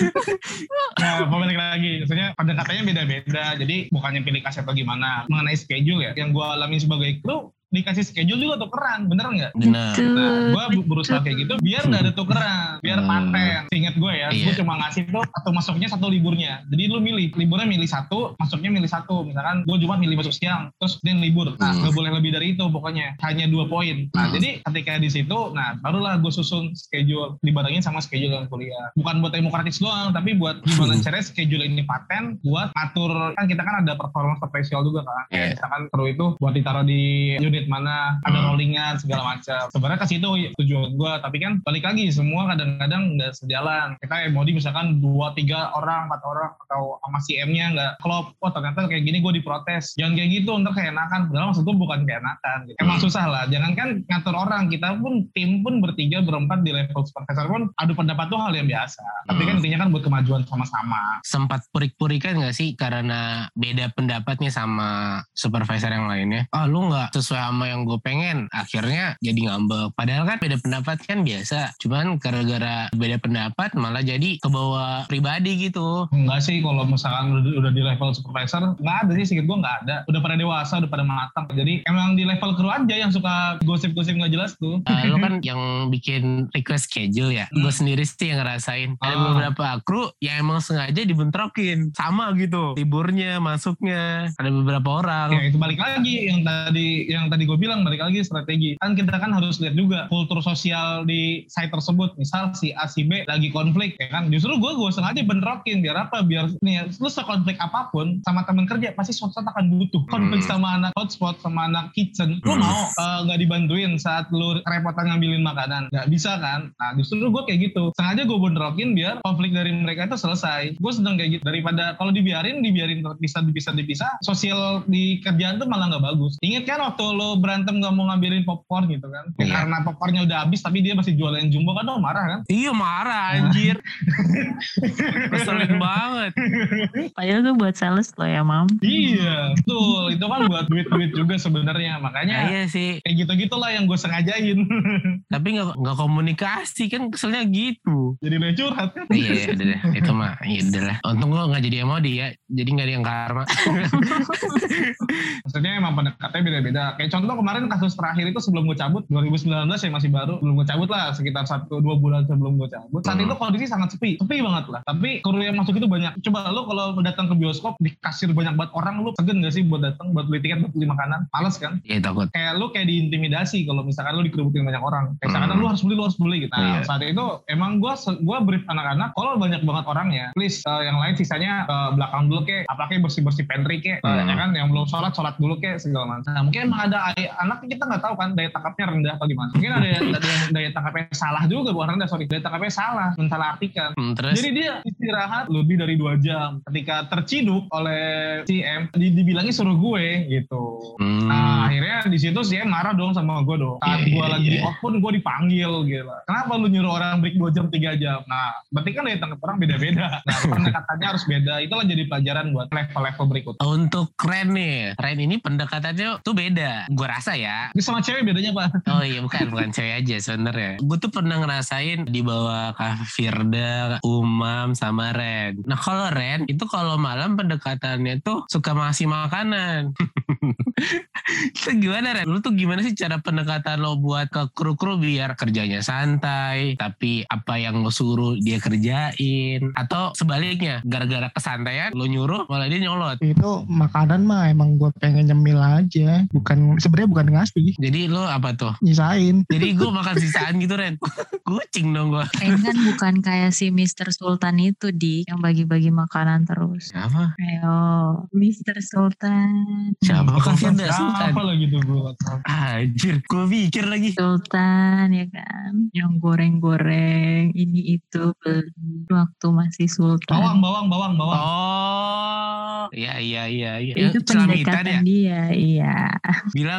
nah balik lagi. Maksudnya pendekatannya beda-beda. Jadi bukannya pilih kasih atau gimana. Mengenai schedule ya. Yang gue alami sebagai kru dikasih schedule juga tukeran bener nggak benar. Nah, gue berusaha kayak gitu biar nggak ada tukeran, biar Hmm. paten. Ingat gue ya, gue Iya. cuma ngasih tuh atau masuknya satu liburnya. Jadi lu milih, liburnya milih satu, masuknya milih satu. Misalkan gue Jumat milih masuk siang, terus dia libur. Nah, Hmm. nggak boleh lebih dari itu pokoknya. Hanya dua poin. Nah, Hmm. jadi ketika di situ, nah barulah gue susun schedule dibarengin sama schedule yang kuliah. Bukan buat demokratis doang, tapi buat gimana Hmm. caranya schedule ini paten buat atur kan kita kan ada performance spesial juga kan. Iya. misalkan kru itu buat ditaruh di unit mana, ada Hmm. rollingan segala macam. Sebenarnya ke situ tujuan gue, tapi kan balik lagi semua kadang-kadang nggak sejalan. Kita emodi misalkan dua tiga orang, empat orang atau sama si M-nya nggak klop. Oh ternyata kayak gini gue diprotes. Jangan kayak gitu, ntar keenakan. Padahal maksud gue bukan keenakan. Gitu. Emang susah lah. Jangan kan ngatur orang. Kita pun tim pun bertiga berempat di level supervisor pun adu pendapat tuh hal yang biasa. Tapi kan Hmm. intinya kan buat kemajuan sama-sama. sempat purik-purikan gak sih karena beda pendapatnya sama supervisor yang lainnya ah lu nggak sesuai sama yang gue pengen akhirnya jadi ngambek. Padahal kan beda pendapat kan biasa. Cuman gara-gara beda pendapat malah jadi kebawa pribadi gitu. Enggak sih kalau misalkan udah, udah di level supervisor nggak ada sih. Sedikit gue nggak ada. Udah pada dewasa udah pada matang. Jadi emang di level kru aja yang suka gosip-gosip nggak jelas tuh. Ah, lu kan yang bikin request schedule ya? Gue sendiri sih yang ngerasain. Ada Ah. beberapa kru yang emang sengaja dibentrokin. Sama gitu. Liburnya masuknya. Ada beberapa orang. Ya itu balik lagi yang tadi yang tadi gue bilang balik lagi strategi. Kan kita kan harus lihat juga kultur sosial di site tersebut. Misal si A si B lagi konflik ya kan? Justru gue gue sengaja bentrokin biar apa? Biar nih lu sekonflik apa pun sama teman kerja pasti suatu saat akan butuh. Konflik Hmm. sama anak hotspot sama anak kitchen lu Hmm. mau eh, nggak dibantuin saat lu repotan ngambilin makanan? Nggak bisa kan? Nah justru gue kayak gitu. Sengaja gue bentrokin biar konflik dari mereka itu selesai. Gue sedang kayak gitu. Daripada kalau dibiarin dibiarin bisa dipisah dipisah sosial di kerjaan tuh malah nggak bagus. Ingat kan waktu lo berantem nggak mau ngambilin popcorn gitu kan Ya, Iya. karena popcornnya udah habis tapi dia masih jualan jumbo kan lo marah kan Iya marah anjir. Keselin banget. padahal tuh buat sales loh ya mam iya betul itu kan buat duit duit juga sebenarnya Ya, makanya iya sih. kayak gitu gitulah yang gue sengajain Tapi nggak nggak komunikasi kan keselnya gitu. jadi lo curhat kan iya iya udah deh. Itu mah iya udah lah. Untung lo nggak jadi emodi ya. Jadi nggak ada yang karma. maksudnya emang pendekatannya beda-beda kayak contoh kemarin kasus terakhir itu sebelum gue cabut 2019 ya masih baru belum gue cabut lah sekitar satu dua bulan sebelum gue cabut saat Hmm. itu kondisi sangat sepi sepi banget lah tapi kru yang masuk itu banyak coba lo kalau datang ke bioskop di kasir banyak banget orang lu segan gak sih buat datang buat beli tiket buat beli makanan males kan Iya takut. kayak lu kayak diintimidasi kalau misalkan lu dikerubutin banyak orang. Kayak misalkan Hmm. lu harus beli, lu harus beli gitu. Nah, Iya. saat itu emang gua se- gua brief anak-anak kalau banyak banget orangnya, please eh, yang lain sisanya ke belakang dulu kek, apa kek bersih-bersih pantry kek, Hmm. ya kan yang belum sholat sholat dulu kek segala macam. Nah, mungkin emang ada anak kita nggak tahu kan daya tangkapnya rendah atau gimana. Mungkin ada yang ada yang daya tangkapnya salah juga bukan rendah, sorry. Daya tangkapnya salah, mensalah artikan. Hmm, terus Jadi dia istirahat lebih dari dua jam. Ketika terciduk oleh si M, di- dibilangnya suruh gue gitu. Hmm. Nah akhirnya di situ si M marah dong sama gue dong. Saat Iya, gue iya, lagi iya. off pun gue dipanggil gitu. Kenapa lu nyuruh orang break 2 jam 3 jam? Nah berarti kan daya tangkap orang beda-beda. Nah pendekatannya harus beda. Itulah jadi pelajaran buat level-level berikut. Untuk Ren nih, Ren ini pendekatannya tuh beda. Gue rasa ya. Ini sama cewek bedanya apa? Oh iya bukan bukan cewek aja sebenarnya. Gue tuh pernah ngerasain di bawah Kak Firda, Umam sama Ren. Nah kalau Ren itu kalau malam pendekatannya tuh suka masih makanan. itu gimana Ren? Lu tuh gimana sih cara pendekatan lo buat ke kru-kru biar kerjanya santai, tapi apa yang lo suruh dia kerjain? Atau sebaliknya, gara-gara kesantaian lo nyuruh malah dia nyolot. Itu makanan mah emang gue pengen nyemil aja. Bukan sebenarnya bukan ngasih, Jadi lo apa tuh? nyisain. Jadi gue makan sisaan gitu Ren. Kucing dong gue. Ren kan bukan kayak si Mr. Sultan itu di yang bagi-bagi makanan terus. Siapa? Ayo, Mr. Sultan. Siapa kan Firda Apa Sultan? lagi tuh gue? Anjir, gue pikir lagi. Sultan ya kan, yang goreng-goreng ini itu beli waktu masih Bawang, Sultan. bawang, bawang, bawang. Oh, iya iya iya. iya. Itu celamitan pendekatan ya. dia, iya.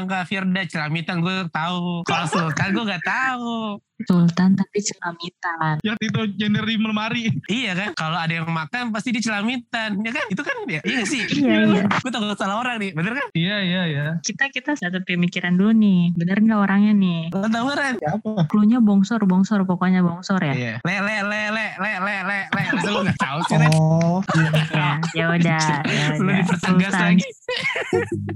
Ke Firda celamitan gue tahu. Kalau Sultan gue gak tahu. Sultan tapi celamitan. Yang itu gender di lemari. Iya kan? Kalau ada yang makan pasti dia celamitan. Ya kan? Itu kan ya. Iya gak sih? Iya, iya. Gue takut salah orang nih. Bener kan? Iya, iya, iya. Kita kita satu pemikiran dulu nih, bener nggak orangnya nih? Lo tau kan? Siapa? Klunya bongsor, bongsor, pokoknya bongsor ya. Iya. Le le le le le le le le. Masa lo gak tahu sih? Oh, Ya, ya udah, ya Lo dipertegas lagi.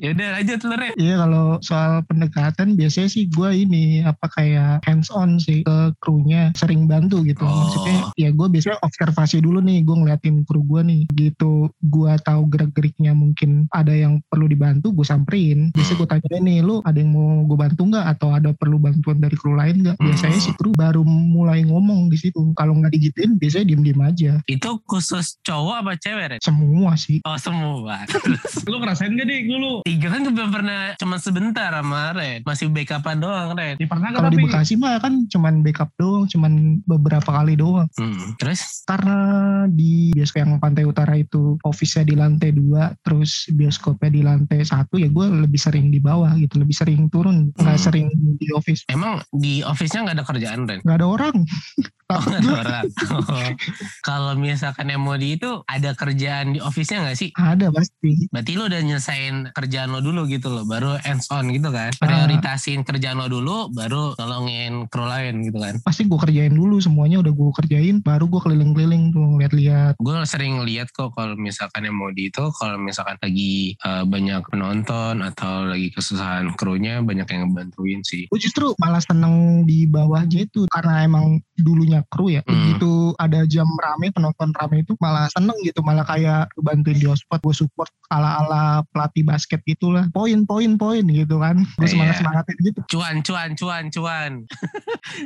ya udah lanjut lo. Iya kalau soal pendekatan biasanya sih gue ini apa kayak hands on sih ke krunya sering bantu gitu. Oh. Maksudnya ya gue biasanya observasi dulu nih gue ngeliatin kru gue nih gitu. Gue tahu gerak geriknya mungkin ada yang perlu dibantu gue samperin. Biasanya gue tanya nih lu ada yang mau gue bantu nggak atau ada perlu bantuan dari kru lain nggak? Biasanya Hmm. si kru baru mulai ngomong di situ. Kalau nggak digituin biasanya diem diem aja. Itu khusus cowok apa cewek Ren? Semua sih. Oh semua. Lu ngerasain gak dik dulu? Tiga kan gue belum pernah cuma sebentar sama Ren. Masih backupan doang Ren. Di pernah Kalau di tapi? Bekasi mah kan cuman backup doang, cuman beberapa kali doang. Hmm. Terus? karena di bioskop yang pantai utara itu office-nya di lantai dua terus bioskopnya di lantai satu ya gue lebih sering di bawah gitu lebih sering turun nggak Hmm. sering di office Emang di office-nya nggak ada kerjaan Ren? nggak ada orang Oh, orang. Oh. Kalau misalkan MOD itu ada kerjaan di office-nya nggak sih? ada pasti Berarti lo udah nyelesain kerjaan lo dulu gitu loh, baru hands on gitu kan? Ah. Prioritasin kerjaan lo dulu, baru tolongin kru lain gitu kan? pasti gue kerjain dulu semuanya udah gue kerjain baru gue keliling-keliling tuh lihat-lihat Gue sering lihat kok kalau misalkan MOD itu kalau misalkan lagi eh, banyak penonton atau lagi kesusahan krunya banyak yang ngebantuin sih. gue justru malah seneng di bawahnya itu karena emang dulunya kru ya Hmm. begitu ada jam rame penonton rame itu malah seneng gitu malah kayak bantuin di hotspot gue support ala ala pelatih basket gitulah poin poin poin gitu kan gue Iya. semangat semangatin gitu Cuan, cuan, cuan, cuan.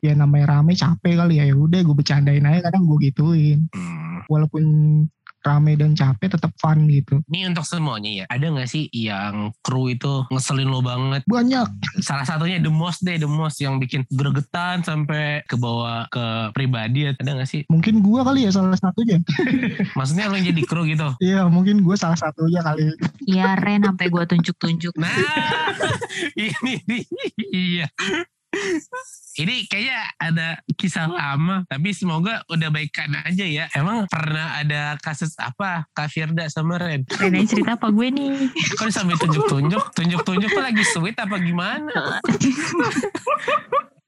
ya namanya rame capek kali ya ya udah gue bercandain aja kadang gue gituin Hmm. walaupun rame dan capek tetap fun gitu Ini untuk semuanya ya. Ada nggak sih yang kru itu ngeselin lo banget? banyak Salah satunya the most deh, the most yang bikin gregetan sampai ke bawah ke pribadi. Ada nggak sih? mungkin gue kali ya salah satunya Maksudnya lo yang jadi kru gitu? iya mungkin gue salah satunya kali Iya Ren sampai gua tunjuk-tunjuk. Nah, ini nih, iya. Ini kayaknya ada kisah lama, tapi semoga udah baikan aja ya. Emang pernah ada kasus apa Kak Firda sama Ren? Ren cerita apa gue nih? Kan sambil tunjuk-tunjuk, tunjuk-tunjuk lagi sweet apa gimana?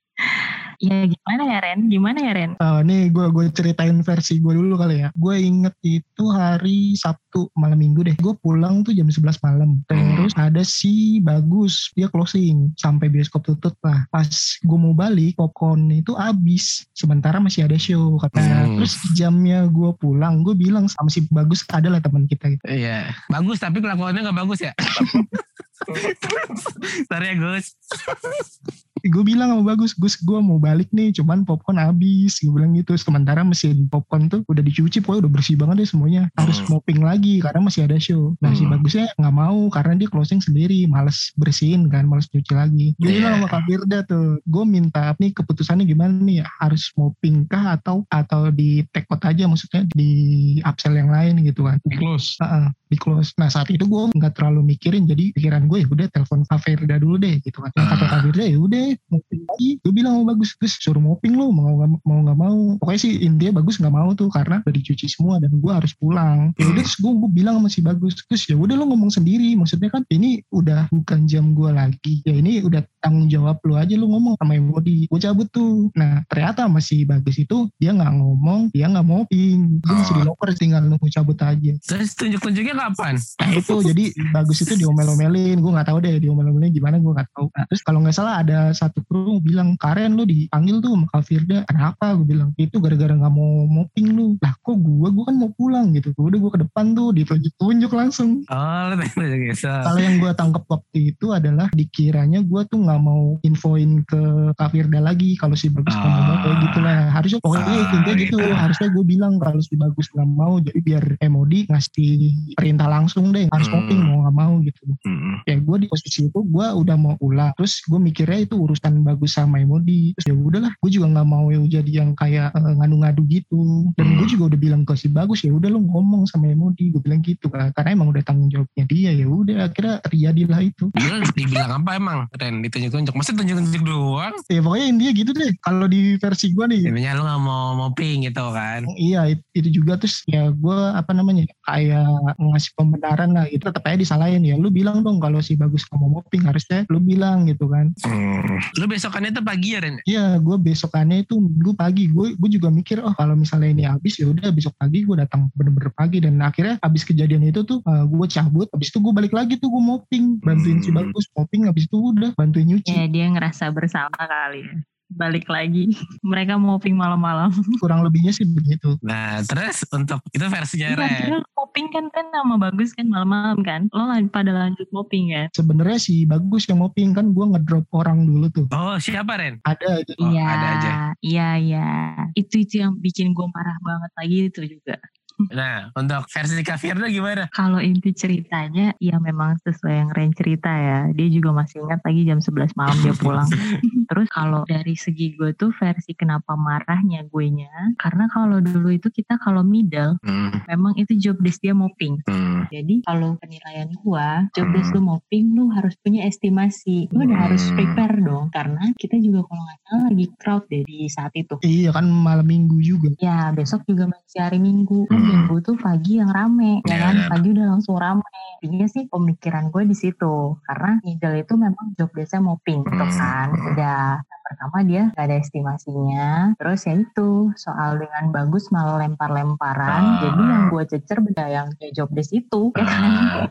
Ya gimana ya Ren? Gimana ya Ren? Eh, nih gue gue ceritain versi gue dulu kali ya. Gue inget itu hari Sabtu malam minggu deh. Gue pulang tuh jam 11 malam. Terus ada si Bagus dia closing sampai bioskop tutup lah. Pas gue mau balik popcorn itu habis. Sementara masih ada show katanya. Hmm. Terus jamnya gue pulang gue bilang sama si Bagus adalah teman kita gitu. Iya, bagus tapi kelakuannya nggak bagus ya. Sorry ya Gus. Gue bilang sama Bagus, Gus gue mau balik nih, cuman popcorn habis. Gue bilang gitu. Sementara mesin popcorn tuh udah dicuci, pokoknya udah bersih banget deh semuanya. Harus Hmm. mopping lagi karena masih ada show. Nah si Hmm. Bagusnya nggak mau karena dia closing sendiri, males bersihin kan, males cuci lagi. Dia Iya. bilang sama Kak Firda tuh, gue minta nih keputusannya gimana nih? Harus mopping kah atau atau di take out aja maksudnya di upsell yang lain gitu kan. Di close. Heeh, di close. Nah saat itu gue nggak terlalu mikirin, jadi pikiran gue ya udah telepon Kak Firda dulu deh gitu kan. Nah, kata Kak Firda ya udah mopping lagi. Gue bilang sama bagus, terus suruh mopping lo mau nggak mau nggak mau. Pokoknya sih intinya bagus nggak mau tuh karena udah dicuci semua dan gue harus pulang. Ya udah terus gue, gue bilang sama si bagus, terus ya udah lo ngomong sendiri. Maksudnya kan ini udah bukan jam gue lagi. Ya ini udah tanggung jawab lo aja lo ngomong sama Emodi. Gue cabut tuh. Nah ternyata sama si bagus itu dia nggak ngomong, dia nggak mopping. Dia masih di locker tinggal nunggu cabut aja. Terus tunjuk-tunjuknya kapan? Nah itu jadi bagus itu diomel-omelin, gue nggak tahu deh diomel-omelin gimana gue nggak tahu. Nah, terus kalau nggak salah ada satu kru bilang Karen lu dipanggil tuh sama Kak Firda, kenapa? Gue bilang itu gara-gara nggak mau mopping lu. Lah kok gue, gue kan mau pulang gitu. Udah gue ke depan tuh ditunjuk-tunjuk langsung. Oh, gitu. Kalau yang gue tangkap waktu itu adalah dikiranya gue tuh nggak mau infoin ke Kak Firda lagi kalau si bagus nggak mau kayak gitu lah. Harusnya pokoknya Ah, intinya gitu. gitu. Harusnya gue bilang kalau si bagus nggak mau, jadi biar Emodi ngasih perintah langsung deh harus Hmm. mopping mau nggak mau gitu Mm-mm. ya gue di posisi itu gue udah mau ulang terus gue mikirnya itu urusan bagus sama Emodi. Terus ya udahlah gue juga nggak mau jadi yang kayak eh, ngadu-ngadu gitu. Dan gue juga udah bilang ke si bagus ya udah lu ngomong sama Emodi. Gue bilang gitu kan karena emang udah tanggung jawabnya dia ya udah akhirnya terjadilah itu. Dia dibilang apa emang? Ren ditunjuk-tunjuk. Masa tunjuk-tunjuk doang? ya pokoknya intinya gitu deh. Kalau di versi gue nih. Intinya lu gak mau mopping gitu kan? Iya it- itu juga. Terus ya gue apa namanya kayak ngasih pembenaran lah gitu. Tetap aja disalahin. Ya lu bilang dong kalau si bagus nggak mau mopping harusnya lu bilang gitu kan. Hmm. Lu besokannya tuh pagi ya Ren? Iya, gue besokannya itu minggu pagi. Gue gue juga mikir, oh kalau misalnya ini habis ya udah besok pagi gue datang bener-bener pagi dan akhirnya habis kejadian itu tuh gue cabut. Habis itu gue balik lagi tuh gue mopping, bantuin si Hmm. bagus mopping. Habis itu udah bantuin nyuci. Ya dia ngerasa bersama kali ya. Balik lagi. Mereka mopping malam-malam. Kurang lebihnya sih begitu. Nah terus untuk itu versinya Ren. akhirnya mopping kan kan sama bagus kan malam-malam kan. Lo lan- pada lanjut mopping kan. Sebenarnya si bagus yang mopping kan gue ngedrop orang dulu tuh. Oh siapa Ren? Ada itu. Oh, Iya, ada aja. iya, iya. Itu itu yang bikin gue marah banget lagi itu juga. Nah untuk versi Kak Firda gimana? Kalau inti ceritanya, ya memang sesuai yang Ren cerita ya. Dia juga masih ingat lagi jam 11 malam dia pulang. Terus kalau dari segi gue tuh versi kenapa marahnya gue nya, karena kalau dulu itu kita kalau middle, Hmm. memang itu job desk dia mopping. Hmm. Jadi kalau penilaian gua, job desk lu mopping, lu harus punya estimasi. Lu udah harus Hmm. prepare dong. Karena kita juga kalau nggak salah lagi crowd deh di saat itu. Iya kan malam minggu juga. Ya besok juga masih hari Minggu. Kan Hmm. Minggu tuh pagi yang rame. Ya kan benar. pagi udah langsung rame. Intinya sih pemikiran gue di situ. Karena middle itu memang job desknya mopping gitu Hmm. kan. Udah yang pertama dia gak ada estimasinya. Terus ya itu soal dengan bagus malah lempar-lemparan. Ah. Jadi yang gue cecer beda yang ya job desk itu. Ya kan? Ah.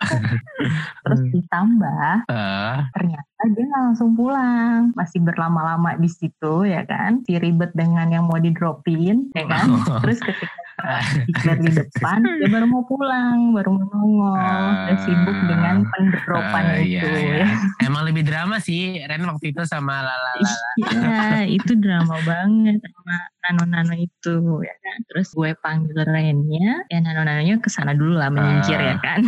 Terus Hmm. ditambah Ah. ternyata dia langsung pulang masih berlama-lama di situ ya kan si ribet dengan yang mau di dropin ya kan terus ketika speaker di depan dia baru mau pulang baru mau nongol udah sibuk dengan pendropan Ah, itu iya, iya. ya Emang lebih drama sih Ren waktu itu sama Lala. Iya, itu drama banget sama nano-nano itu ya kan. Terus gue panggil Rennya, ya nano-nanonya ke sana dulu lah menyingkir Ah. ya kan.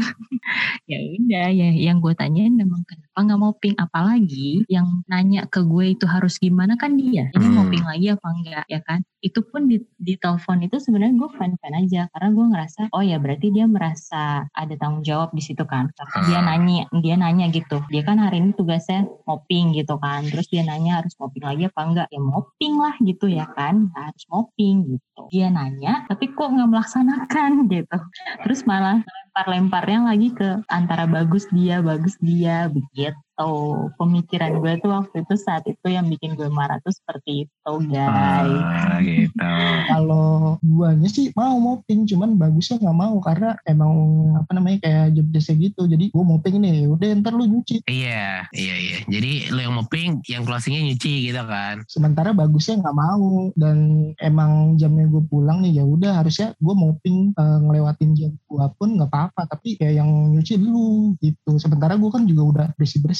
ya udah, ya yang gue tanyain memang kenapa nggak mopping, apalagi yang nanya ke gue itu harus gimana kan dia. Ini Hmm. mopping lagi apa enggak ya kan? Itu pun di, di telepon itu sebenarnya gue fan-fan aja karena gue ngerasa oh ya berarti dia merasa ada tanggung jawab di situ kan. Karena dia Ah. nanya, dia nanya gitu. Dia kan hari ini tugasnya mopping gitu kan. Terus dia nanya harus mopping lagi apa enggak? Ya mopping lah gitu ya kan. Harus mopping gitu. Dia nanya tapi kok nggak melaksanakan gitu. Terus malah lempar-lemparnya lagi ke antara bagus dia, bagus dia begitu. Gitu. Pemikiran gue tuh waktu itu saat itu yang bikin gue marah tuh seperti itu guys. Ah, gitu. Kalau guanya sih mau mopping, cuman bagusnya nggak mau karena emang apa namanya kayak job desknya gitu. Jadi gue mopping nih, udah ntar lu nyuci. Iya, iya, iya. Jadi lo yang mopping, yang closingnya nyuci gitu kan. Sementara bagusnya nggak mau dan emang jamnya gue pulang nih ya udah harusnya gue mopping eh, ngelewatin jam gue pun nggak apa-apa. Tapi kayak yang nyuci dulu gitu. Sementara gue kan juga udah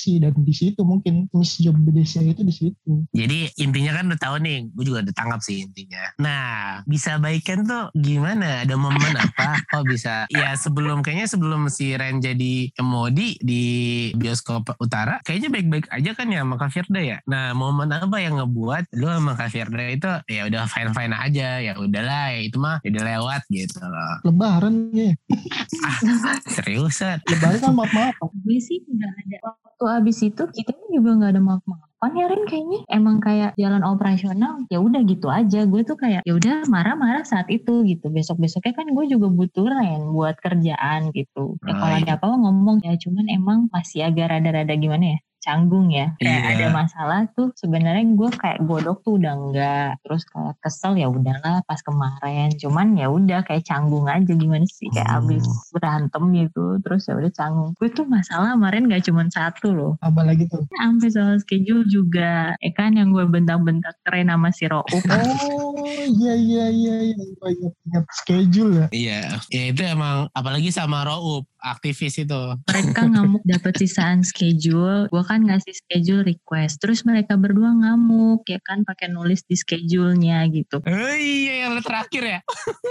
bersih-bersih dan di situ mungkin miss job desknya itu di situ. Jadi intinya kan udah tahu nih, gue juga udah tangkap sih intinya. Nah, bisa baikan tuh gimana? Ada momen apa? Oh bisa. Ya sebelum kayaknya sebelum si Ren jadi Emodi di bioskop utara, kayaknya baik-baik aja kan ya sama Kak Firda ya. Nah, momen apa yang ngebuat lu sama Kak Firda itu ya udah fine-fine aja, ya udahlah, ya itu mah udah lewat gitu loh. Lebaran ya. Seriusan. Lebaran kan maaf-maaf. Gue sih udah ada waktu abis itu kita juga nggak ada maaf-maafan ya Rin kayaknya. Emang kayak jalan operasional ya udah gitu aja. Gue tuh kayak ya udah marah-marah saat itu gitu. Besok besoknya kan gue juga butuh Ren buat kerjaan gitu. Ya kalau ada apa ngomong ya cuman emang masih agak rada-rada gimana ya canggung ya. Kayak Iya. ada masalah tuh sebenarnya gue kayak godok tuh udah enggak terus kayak kesel ya udahlah pas kemarin. Cuman ya udah kayak canggung aja. Gimana sih? Kayak Oh. abis berantem gitu terus ya udah canggung. Gue tuh masalah kemarin gak cuman satu loh. Apa lagi tuh? sampai soal schedule juga. Ya kan yang gue bentak-bentak keren sama si Roop Oh iya iya iya iya. Ingat schedule ya. Iya, ya itu emang apalagi sama Roub, aktivis itu. mereka ngamuk dapat sisaan schedule. Gue kan ngasih schedule request. Terus mereka berdua ngamuk ya kan pakai nulis di schedule-nya gitu. Oh iya, yang terakhir ya.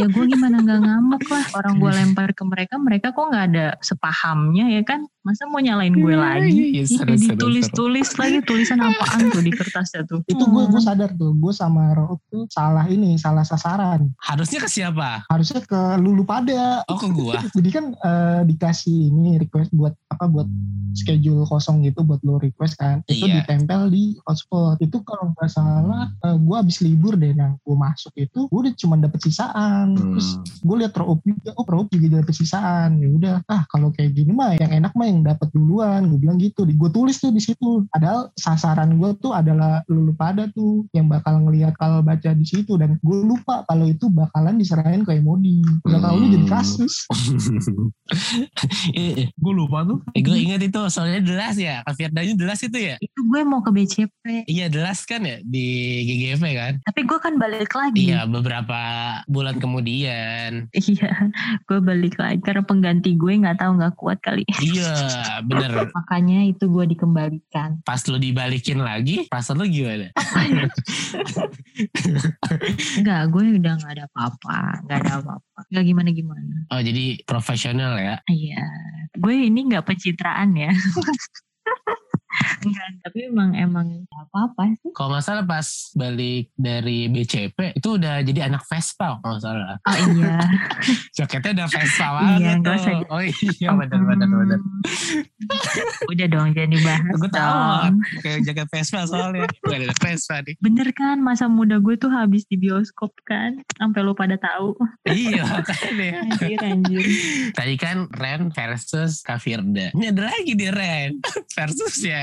ya gue gimana nggak ngamuk lah. Orang gue lempar ke mereka mereka kok nggak ada sepahamnya ya kan masa mau nyalain gue lagi Iya, iya, Ih, seru, seru, ditulis-tulis lagi tulisan apaan tuh di kertasnya tuh Itu gue gue Hmm. sadar tuh, gue sama Rob tuh salah ini, salah sasaran. Harusnya ke siapa? Harusnya ke Lulu pada. Oh ke gua. Jadi kan eh, dikasih ini request buat apa buat schedule kosong gitu buat lo request kan. Itu Iya. ditempel di hotspot. Itu kalau nggak salah eh, gue habis libur deh. Nah gue masuk itu gue udah cuma dapet sisaan. Terus Hmm. gue liat Rob juga, oh Rob juga dapet sisaan. Ya udah, ah kalau kayak gini mah yang enak mah yang dapet duluan. Gue bilang gitu. Gue tulis tuh di situ. Padahal sasaran gue tuh adalah lulu pada tuh yang bakal ngelihat kalau baca di situ dan gue lupa kalau itu bakalan diserahin ke Emodi. Udah tahu lu jadi Hmm. kasus. Eh, Gue lupa tuh. gue ingat itu soalnya delas ya. Kak Firdanya delas itu ya. itu gue mau ke BCP Iya delas kan ya di GGV kan. tapi gue kan balik lagi Iya beberapa bulan kemudian. Iya, gue balik lagi karena pengganti gue nggak tahu nggak kuat kali. Iya bener. Makanya itu gue dikembalikan. Pas lu dibalikin lagi, perasaan lu gimana? Enggak, gue udah nggak ada apa-apa, nggak ada apa-apa, nggak gimana gimana. Oh jadi profesional ya. Iya, gue ini nggak pencitraan ya. Enggak, tapi emang emang nggak apa-apa sih. Kalau nggak salah pas balik dari BCP itu udah jadi anak Vespa kalau nggak salah. Oh iya. Jaketnya udah Vespa Iya, banget nggak tuh. usah di- Oh iya benar benar benar. Hmm. Udah dong, jangan dibahas Gue tahu kayak jaket Vespa soalnya. Gue ada Vespa nih. Bener kan, masa muda gue tuh habis di bioskop kan, sampai lu pada tahu. iya makanya. Anjir, anjir. Tadi kan Ren versus Kafirda. Ini ada lagi nih Ren versus ya.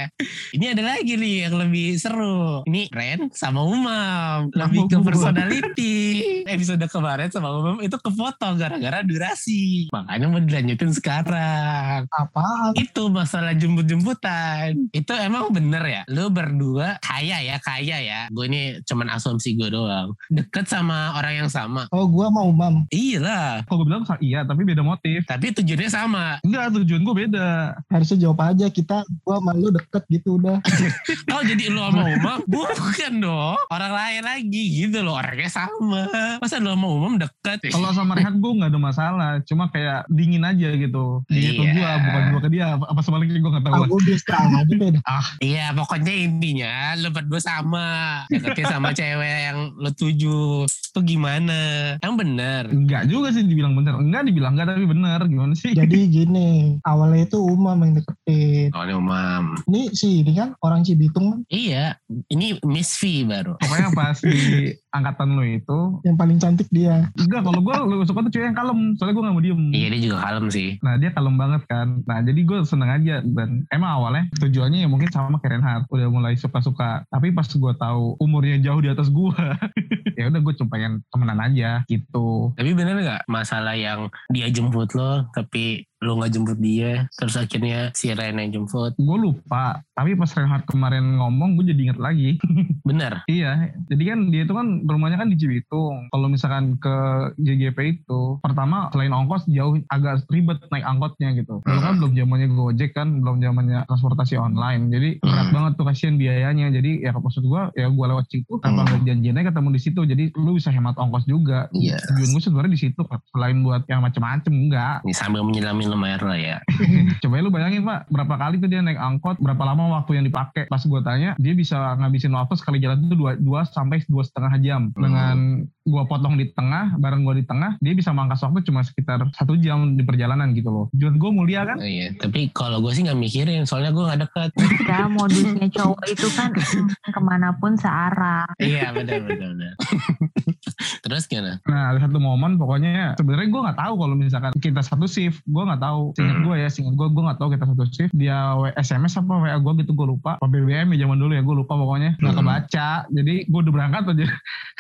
Ini ada lagi nih yang lebih seru. Ini Ren sama Umam. Lebih ke personality. Episode kemarin sama Umam itu ke foto gara-gara durasi. Makanya mau dilanjutin sekarang. Apaan? Itu masalah jemput-jemputan. Itu emang bener ya? Lu berdua kaya ya, kaya ya. Gue ini cuman asumsi gue doang. Deket sama orang yang sama. Oh gue mau umam. Iya lah. Kalau gue bilang iya, tapi beda motif. Tapi tujuannya sama. Enggak, tujuan gue beda. Harusnya jawab aja kita gue sama lu deket gitu udah. Oh jadi lu sama Umam? Bukan dong. Orang lain lagi gitu loh. Orangnya sama. Masa lu sama Umam deket? Kalau sama Rehan gue nggak ada masalah. Cuma kayak dingin aja gitu. Dingin ke Iya. gue, bukan gue ke dia. Apa sebaliknya gue nggak tahu. Ah, lah. gue biasa aja beda. Iya pokoknya intinya lu berdua sama. Deketnya sama cewek yang lu tuju. Itu gimana? Yang bener. Enggak juga sih dibilang bener. Enggak dibilang enggak tapi bener. Gimana sih? Jadi gini, awalnya itu umam yang deketin. Oh ini Umam. Ini ini si ini kan orang Cibitung kan Iya, ini Miss V baru. Pokoknya pas di angkatan lu itu, yang paling cantik dia. enggak kalau gue lebih suka tuh cewek yang kalem, soalnya gue gak mau diem. Iya dia juga kalem sih. Nah dia kalem banget kan. Nah jadi gue seneng aja dan emang awalnya tujuannya ya mungkin sama kayak Reinhardt udah mulai suka-suka. Tapi pas gue tahu umurnya jauh di atas gue, ya udah gue cuma pengen temenan aja gitu. Tapi bener nggak masalah yang dia jemput lo, tapi lo nggak jemput dia, terus akhirnya si Ren yang jemput. Gue lupa, tapi pas Reinhardt kemarin ngomong gue jadi inget lagi. Bener. iya, jadi kan dia itu kan rumahnya kan di Cibitung. Kalau misalkan ke GGP itu, pertama selain ongkos jauh agak ribet naik angkotnya gitu. Dulu kan belum zamannya Gojek kan, belum zamannya transportasi online. Jadi berat Hmm. banget tuh kasihan biayanya. Jadi ya maksud gue ya gue lewat situ tanpa Hmm. janjiannya ketemu di situ. Jadi lu bisa hemat ongkos juga. Iya. Tujuan gue sebenarnya di situ selain buat yang macem-macem enggak. Ini sambil menyelami lemari lah ya. Coba lu bayangin pak, berapa kali tuh dia naik angkot, berapa lama waktu yang dipakai. Pas gue tanya, dia bisa ngabisin waktu sekali jalan itu dua, dua sampai dua setengah jam. Hmm. Dengan gue potong di tengah, bareng gue di tengah, dia bisa mangkas waktu cuma sekitar satu jam di perjalanan gitu loh. Tujuan gue mulia kan? Oh, iya. Tapi kalau gue sih nggak mikirin, soalnya gue nggak deket. Ya modusnya cowok itu kan ke mana pun searah. iya benar benar benar. terus gimana? Nah ada satu momen pokoknya sebenarnya gue nggak tahu kalau misalkan kita satu shift, gue nggak tahu. Singkat Hmm. gue ya, singkat gue gue nggak tahu kita satu shift. Dia SMS apa WA gue gitu gue lupa. Apa BBM ya zaman dulu ya gue lupa pokoknya. Nggak Hmm. kebaca. Jadi gue udah berangkat aja.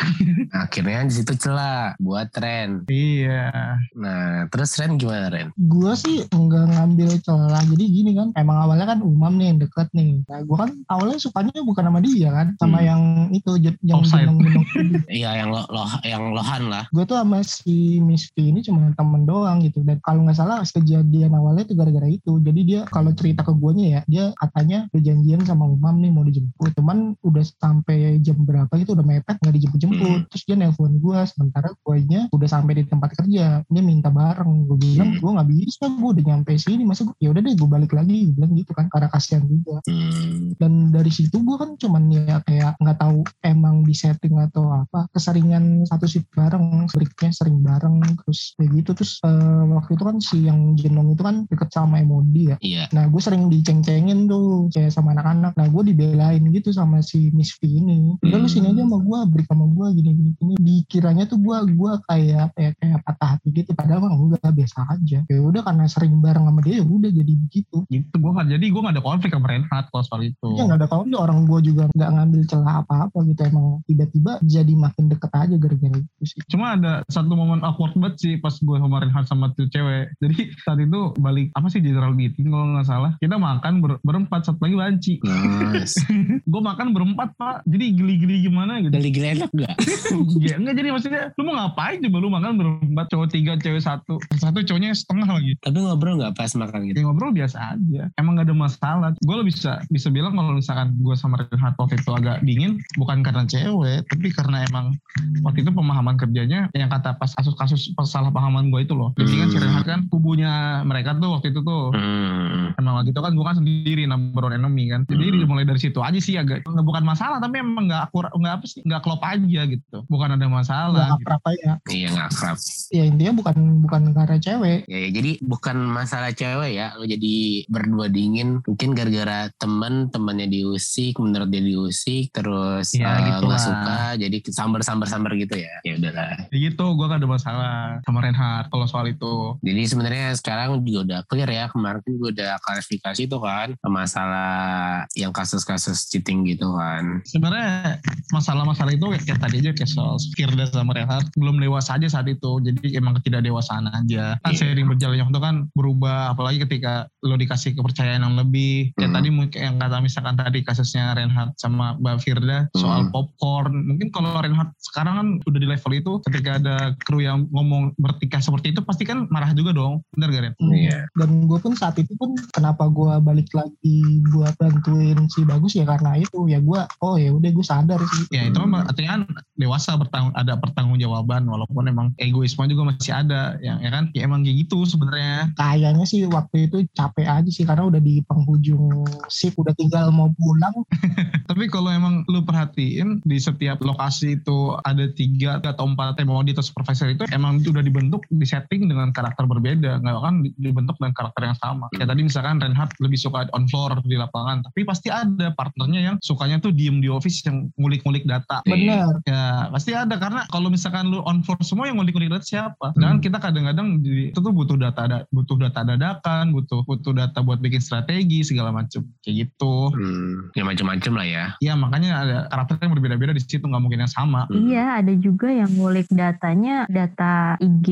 Akhirnya di situ celah buat tren. iya. Nah, terus Ren gimana Ren? Gue sih nggak ngambil celah. Jadi gini kan, emang awalnya kan Umam nih yang deket nih. Nah gue kan awalnya sukanya bukan sama dia kan, sama Hmm. yang itu yang gendong-gendong Iya yang lo, lo yang lohan lah. gue tuh sama si Miss V ini cuma temen doang gitu dan kalau nggak salah kejadian awalnya itu gara-gara itu jadi dia kalau cerita ke guanya ya dia katanya udah janjian sama Umam nih mau dijemput cuman udah sampai jam berapa gitu udah mepet nggak dijemput-jemput terus dia nelpon gue sementara guanya udah sampai di tempat kerja. Dia minta bareng. Gue bilang Hmm. gue nggak bisa gue udah nyampe sini. Masa gue ya udah deh gue balik lagi. Gue bilang gitu kan karena kasihan juga. Hmm. dan dari situ gue kan cuman ya kayak nggak tahu emang di setting atau apa. Keseringan satu shift bareng breaknya sering bareng terus kayak gitu. Terus eh, waktu itu kan si yang jenong itu kan deket sama Emodi ya. Iya. nah gue sering diceng-cengin tuh kayak sama anak-anak. Nah gue dibelain gitu sama si Miss V ini. Udah lu sini aja sama gue break sama gue gini gini gini dikiranya tuh gue gue kayak kayak kayak patah hati gitu padahal mah enggak biasa aja ya udah karena sering bareng sama dia ya udah jadi begitu Gitu gue nggak jadi gue nggak ada konflik sama Reinhardt kalau soal itu. Ya nggak ada kalau orang gue juga nggak ngambil celah apa-apa gitu emang tiba-tiba jadi makin deket aja gara-gara itu sih. Cuma ada satu momen awkward banget sih pas gue sama Reinhardt sama tuh cewek. Jadi saat itu balik apa sih general meeting kalau nggak salah. Kita makan ber- berempat satu lagi banci. Nice. gue makan berempat pak. Jadi geli-geli gimana gitu. Gila enak gak? enggak jadi maksudnya lu mau ngapain coba lu makan berempat cowok tiga cewek satu satu cowoknya setengah lagi Tapi ngobrol gak pas makan gitu? ya ngobrol biasa aja emang gak ada masalah gue lebih bisa bisa bilang kalau misalkan gue sama Renhat waktu itu agak dingin bukan karena cewek tapi karena emang waktu itu pemahaman kerjanya yang kata pas kasus-kasus pahaman gue itu loh jadi kan si. Renhat kan kubunya mereka tuh waktu itu tuh Hmm. emang waktu itu kan gue kan sendiri number one enemy kan jadi Hmm. mulai dari situ aja sih agak nggak bukan masalah tapi emang nggak akurat nggak apa sih nggak klop aja gitu bukan ada masalah Nggak gitu. akrab aja. Iya gak akrab. Ya intinya bukan bukan karena cewek. Ya, ya, jadi bukan masalah cewek ya, lo jadi berdua dingin. Mungkin gara-gara temen, temennya diusik, menurut dia diusik, terus Ya, eh, gitu nggak lah. suka, jadi sambar-sambar-sambar gitu ya. Ya udahlah. Ya gitu gue gak ada masalah sama Reinhardt kalau soal itu Jadi sebenarnya sekarang juga udah clear ya. Kemarin gue udah klarifikasi tuh kan masalah yang kasus-kasus cheating gitu kan. sebenarnya masalah-masalah itu kayak tadi aja kayak soal Firda sama Reinhardt belum dewasa aja saat itu jadi emang ketidakdewasaan aja kan Iya. seiring berjalannya waktu kan berubah apalagi ketika lo dikasih kepercayaan yang lebih kayak Hmm. tadi mungkin yang kata misalkan tadi kasusnya Reinhardt sama Mbak Firda soal Hmm. popcorn mungkin kalau Reinhardt sekarang kan udah di level itu ketika ada kru yang ngomong bertikah seperti itu pasti kan marah juga dong bener gak Ren? Iya. Dan gue pun saat itu pun kenapa gue balik lagi buat bantuin si bagus ya karena itu ya gue oh ya udah gue sadar sih. Ya itu kan artinya kan dewasa bertanggung ada pertanggungjawaban walaupun emang egoisme juga masih ada ya, ya kan? Ya emang kayak gitu sebenarnya. Kayaknya sih waktu itu capek aja sih karena udah di penghujung shift udah tinggal mau pulang. tapi kalau emang lu perhatiin di setiap lokasi itu ada tiga atau empat MOD atau supervisor itu emang udah dibentuk di setting dengan karakter berbeda. Nggak kan dibentuk dengan karakter yang sama. Kayak tadi misalkan Reinhardt lebih suka on floor di lapangan tapi pasti ada partnernya yang sukanya tuh diem di office yang ngulik-ngulik data. Bener. Ya pasti ada karena kalau misalkan lu on floor semua yang ngulik-ngulik data siapa? Dan Hmm. kita kadang-kadang di- itu tuh butuh data ada butuh data dadakan, butuh butuh data buat bikin strategi segala macem kayak gitu. Hmm, ya macam-macam lah ya. Ya makanya ada karakter yang berbeda-beda di situ nggak mungkin yang sama. Hmm. Iya, ada juga yang ngulik datanya, data IG,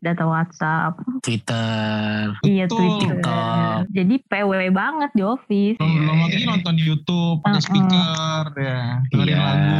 data WhatsApp, Twitter. iya. Twitter. TikTok. Jadi PW banget di office. Belum Iya, belum iya, lagi iya. nonton di YouTube, pakai Uh-uh. speaker, ya dengerin Iya, lagu,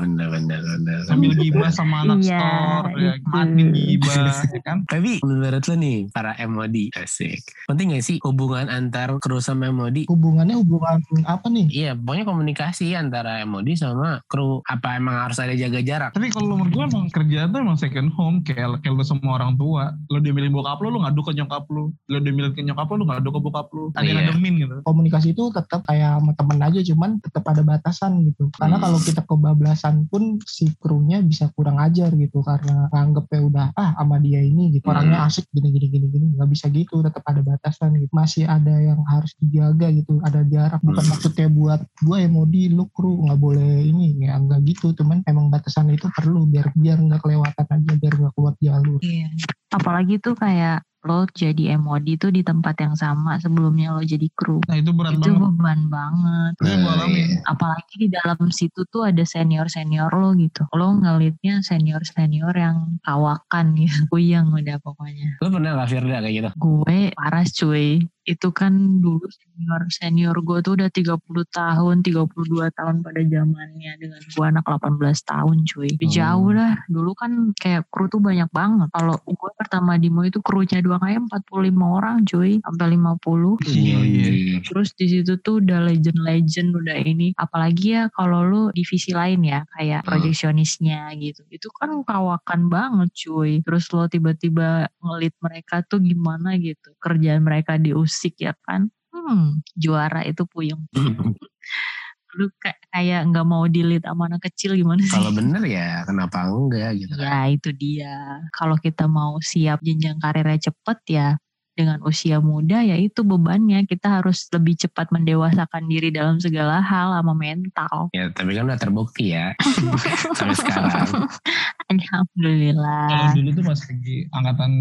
bener-bener. bener. sambil gibah sama anak Iya, store, ya admin gibah, ya kan? Tapi menurut lo nih, para MOD, asik. Penting gak sih hubungan antar kru sama MOD? Hubungannya hubungan apa nih? Iya, pokoknya komunikasi antara MOD sama kru. Apa emang harus ada jaga jarak? Tapi kalau menurut gue emang kerja tuh emang second home kayak kayak lu sama orang tua. Lo diomelin bokap lo, lo ngadu ke nyokap lo. Lo diomelin ke nyokap lo, lo ngadu ke bokap lo. Ada yang Iya. ngademin gitu. Komunikasi itu tetap kayak sama temen aja cuman tetap ada batasan gitu. Karena Hmm. kalau kita kebablasan pun si krunya bisa kurang ajar gitu karena anggapnya udah ah sama dia ini gitu. Orangnya Hmm. asik gini gini gini gini nggak bisa gitu tetap ada batasan gitu. Masih ada yang harus dijaga gitu. Ada jarak bukan Hmm. maksudnya buat gue MOD lu kru nggak boleh ini ya nggak gitu cuman emang batasan itu perlu biar biar nggak kelewatan aja biar nggak keluar jalur. Iya. Apalagi tuh kayak lo jadi MOD tuh di tempat yang sama sebelumnya lo jadi kru. Nah itu berat Itu banget. beban banget. Itu gue Nah. Apalagi di dalam situ tuh ada senior-senior lo gitu. Lo ngelitnya senior-senior yang kawakan gitu. Kuyang udah pokoknya. Lo pernah gak Firda kayak gitu? Gue parah cuy. Itu kan dulu senior-senior gue tuh udah 30 tahun, 32 tahun pada zamannya. Dengan gue anak 18 tahun cuy. Hmm. Jauh lah. Dulu kan kayak kru tuh banyak banget. Kalau gue pertama di Mo itu krunya doang kayak 45 orang cuy. Sampai 50. Iya, iya. Terus di situ tuh udah legend-legend udah ini. Apalagi ya kalau lu divisi lain ya kayak Hmm. projectionistnya gitu. Itu kan kawakan banget cuy. Terus lo tiba-tiba ngelit mereka tuh gimana gitu. Kerjaan mereka diusik ya kan. Hmm, juara itu puyeng. Lu kayak kayak nggak mau dilit sama anak kecil gimana sih? Kalau bener ya kenapa enggak gitu kan? Ya itu dia. Kalau kita mau siap jenjang karirnya cepet ya dengan usia muda ya itu bebannya kita harus lebih cepat mendewasakan diri dalam segala hal sama mental. Ya tapi kan udah terbukti ya sampai sekarang. Kalau Alhamdulillah. dulu tuh pas lagi angkatan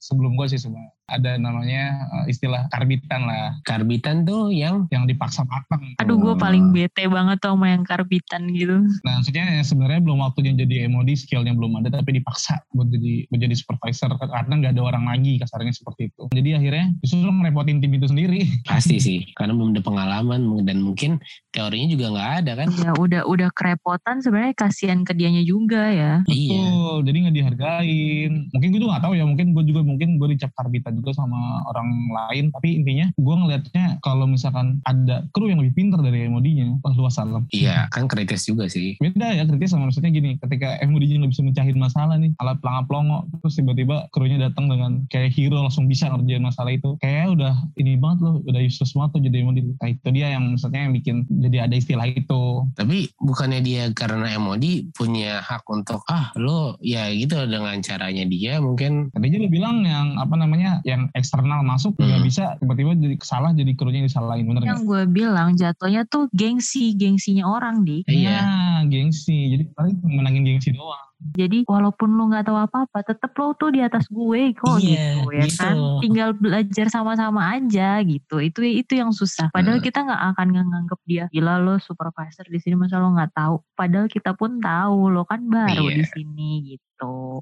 sebelum gue sih sebenarnya ada namanya uh, istilah karbitan lah Karbitan tuh yang yang dipaksa matang. Aduh gue paling bete banget tuh sama yang karbitan gitu. Nah, maksudnya ya sebenarnya belum waktunya jadi MOD, skillnya belum ada, tapi dipaksa buat jadi menjadi supervisor karena nggak ada orang lagi kasarnya seperti itu. Jadi akhirnya justru ngerepotin tim itu sendiri. pasti sih karena belum ada pengalaman dan mungkin teorinya juga nggak ada kan? Ya udah udah kerepotan sebenarnya kasihan ke dianya juga ya. Iya. Betul, jadi nggak dihargain. Mungkin gue tuh nggak tahu ya, mungkin gue juga mungkin gue dicap karbitan juga sama orang lain. Tapi intinya gue ngelihatnya kalau misalkan ada kru yang lebih pintar dari MOD-nya, wah luas salam. Iya kan kritis juga sih. Beda ya kritis sama maksudnya gini, ketika MOD-nya nggak bisa mencahin masalah nih, alat pelangap pelongo, terus tiba-tiba krunya datang dengan kayak hero langsung bisa ngerjain masalah itu. Kayak udah ini banget loh, udah useless banget tuh jadi MOD. Nah itu dia yang maksudnya yang bikin jadi ada istilah itu. Tapi bukannya dia karena MOD punya hak untuk ah lo ya gitu dengan caranya dia mungkin Tadi aja lu bilang yang apa namanya yang eksternal masuk nggak Hmm. bisa tiba-tiba jadi salah jadi krunya yang disalahin bener Yang gue bilang jatuhnya tuh gengsi gengsinya orang di. Iya. Nah, gengsi. Jadi paling menangin gengsi doang. Jadi walaupun lu nggak tahu apa-apa, tetep lo tuh di atas gue kok Iya, gitu ya gitu. kan. Tinggal belajar sama-sama aja gitu. Itu itu yang susah. Padahal Hmm. kita nggak akan nganggep dia gila lo supervisor di sini masa lo nggak tahu. Padahal kita pun tahu lo kan baru Iya. di sini gitu.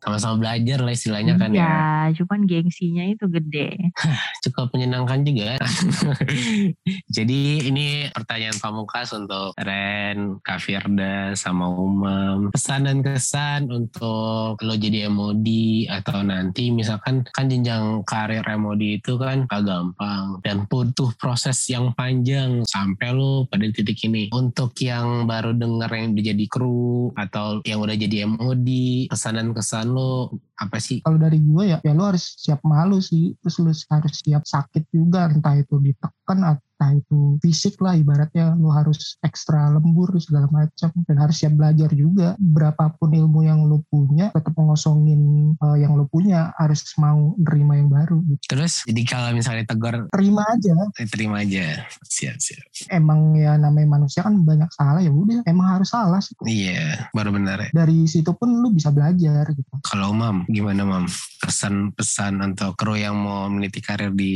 sama-sama belajar lah istilahnya kan ya. Iya, cuman gengsinya itu gede. Cukup menyenangkan juga. Jadi ini pertanyaan pamungkas untuk Ren, Kak Firda, sama Umam. Pesan dan kesan untuk lo jadi MOD atau nanti misalkan kan jenjang karir MOD itu kan gak gampang dan butuh proses yang panjang sampai lo pada titik ini. Untuk yang baru denger yang udah jadi kru atau yang udah jadi MOD, kesan-kesan lo apa sih? Kalau dari gue ya, ya lo harus siap malu sih. Terus lo harus siap sakit juga, entah itu ditekan atau entah itu fisik lah ibaratnya lo harus ekstra lembur segala macam dan harus siap belajar juga. Berapapun ilmu yang lo punya tetap mengosongin uh, yang lo punya harus mau nerima yang baru gitu. Terus jadi kalau misalnya tegur terima aja. terima aja. Siap siap. Emang ya namanya manusia kan banyak salah ya udah. Emang harus salah sih. iya baru benar ya. Dari situ pun lo bisa belajar gitu. Kalau mam gimana mam? Pesan pesan untuk kru yang mau meniti karir di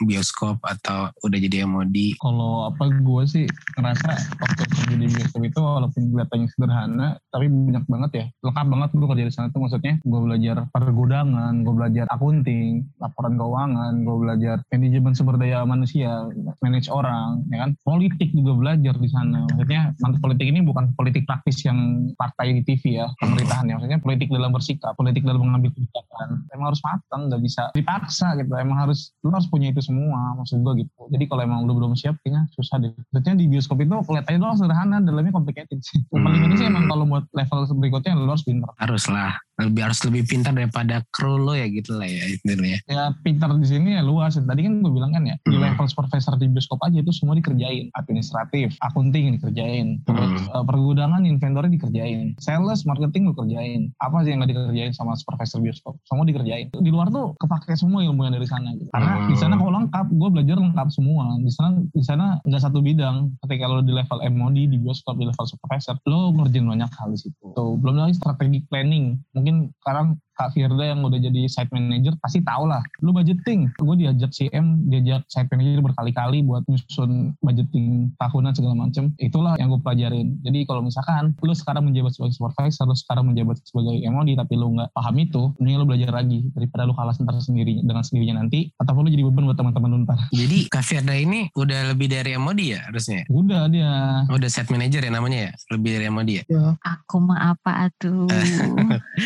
bioskop atau udah jadi MOD Kalau apa gue sih ngerasa waktu kerja di bioskop itu walaupun kelihatannya sederhana, tapi banyak banget ya. Lengkap banget gue kerja di sana tuh maksudnya gue belajar pergudangan, gue belajar akunting, laporan keuangan, gue belajar manajemen sumber daya manusia, manage orang, ya kan. Politik juga belajar di sana. Maksudnya politik ini bukan politik praktis yang partai di TV ya, pemerintahan ya. Maksudnya politik dalam bersikap, politik dalam mengambil kebijakan. Emang harus matang, nggak bisa dipaksa gitu. Emang harus, lu harus punya itu semua, maksud gue gitu. Jadi kalau emang lu belum siap, kayaknya susah deh. Maksudnya di bioskop itu kelihatannya doang sederhana, dalamnya complicated sih. Paling Hmm. ini sih emang kalau buat level berikutnya lu harus pinter. harus lah lebih harus lebih pintar daripada kru lo ya gitu lah ya intinya Ya pinter di sini ya luas. Tadi kan gue bilang kan ya, di Hmm. level supervisor di bioskop aja itu semua dikerjain. Administratif, akunting dikerjain. Terus Hmm. eh, pergudangan, inventory dikerjain. Sales, marketing lu kerjain. Apa sih yang gak dikerjain sama supervisor bioskop? Semua dikerjain. Di luar tuh kepake semua ilmu yang dari sana. Gitu. Karena Hmm. di sana kalau lengkap, gue belajar lengkap semua. Di sana di sana nggak satu bidang. Ketika lo di level MOD di bioskop di level supervisor, lo ngerjain banyak hal di situ. Tuh, belum lagi strategi planning. Mungkin sekarang Kak Firda yang udah jadi site manager pasti tau lah. Lu budgeting. Gue diajak CM, diajak site manager berkali-kali buat nyusun budgeting tahunan segala macem. Itulah yang gue pelajarin. Jadi kalau misalkan lu sekarang menjabat sebagai supervisor, lu sekarang menjabat sebagai MOD tapi lu nggak paham itu, mending lu belajar lagi daripada lu kalah ntar sendiri dengan sendirinya nanti ataupun lu jadi beban buat teman-teman lu ntar. jadi Kak Firda ini udah lebih dari MOD ya harusnya Udah dia. udah set manager ya namanya ya lebih dari MOD ya ya Aku mah apa atuh?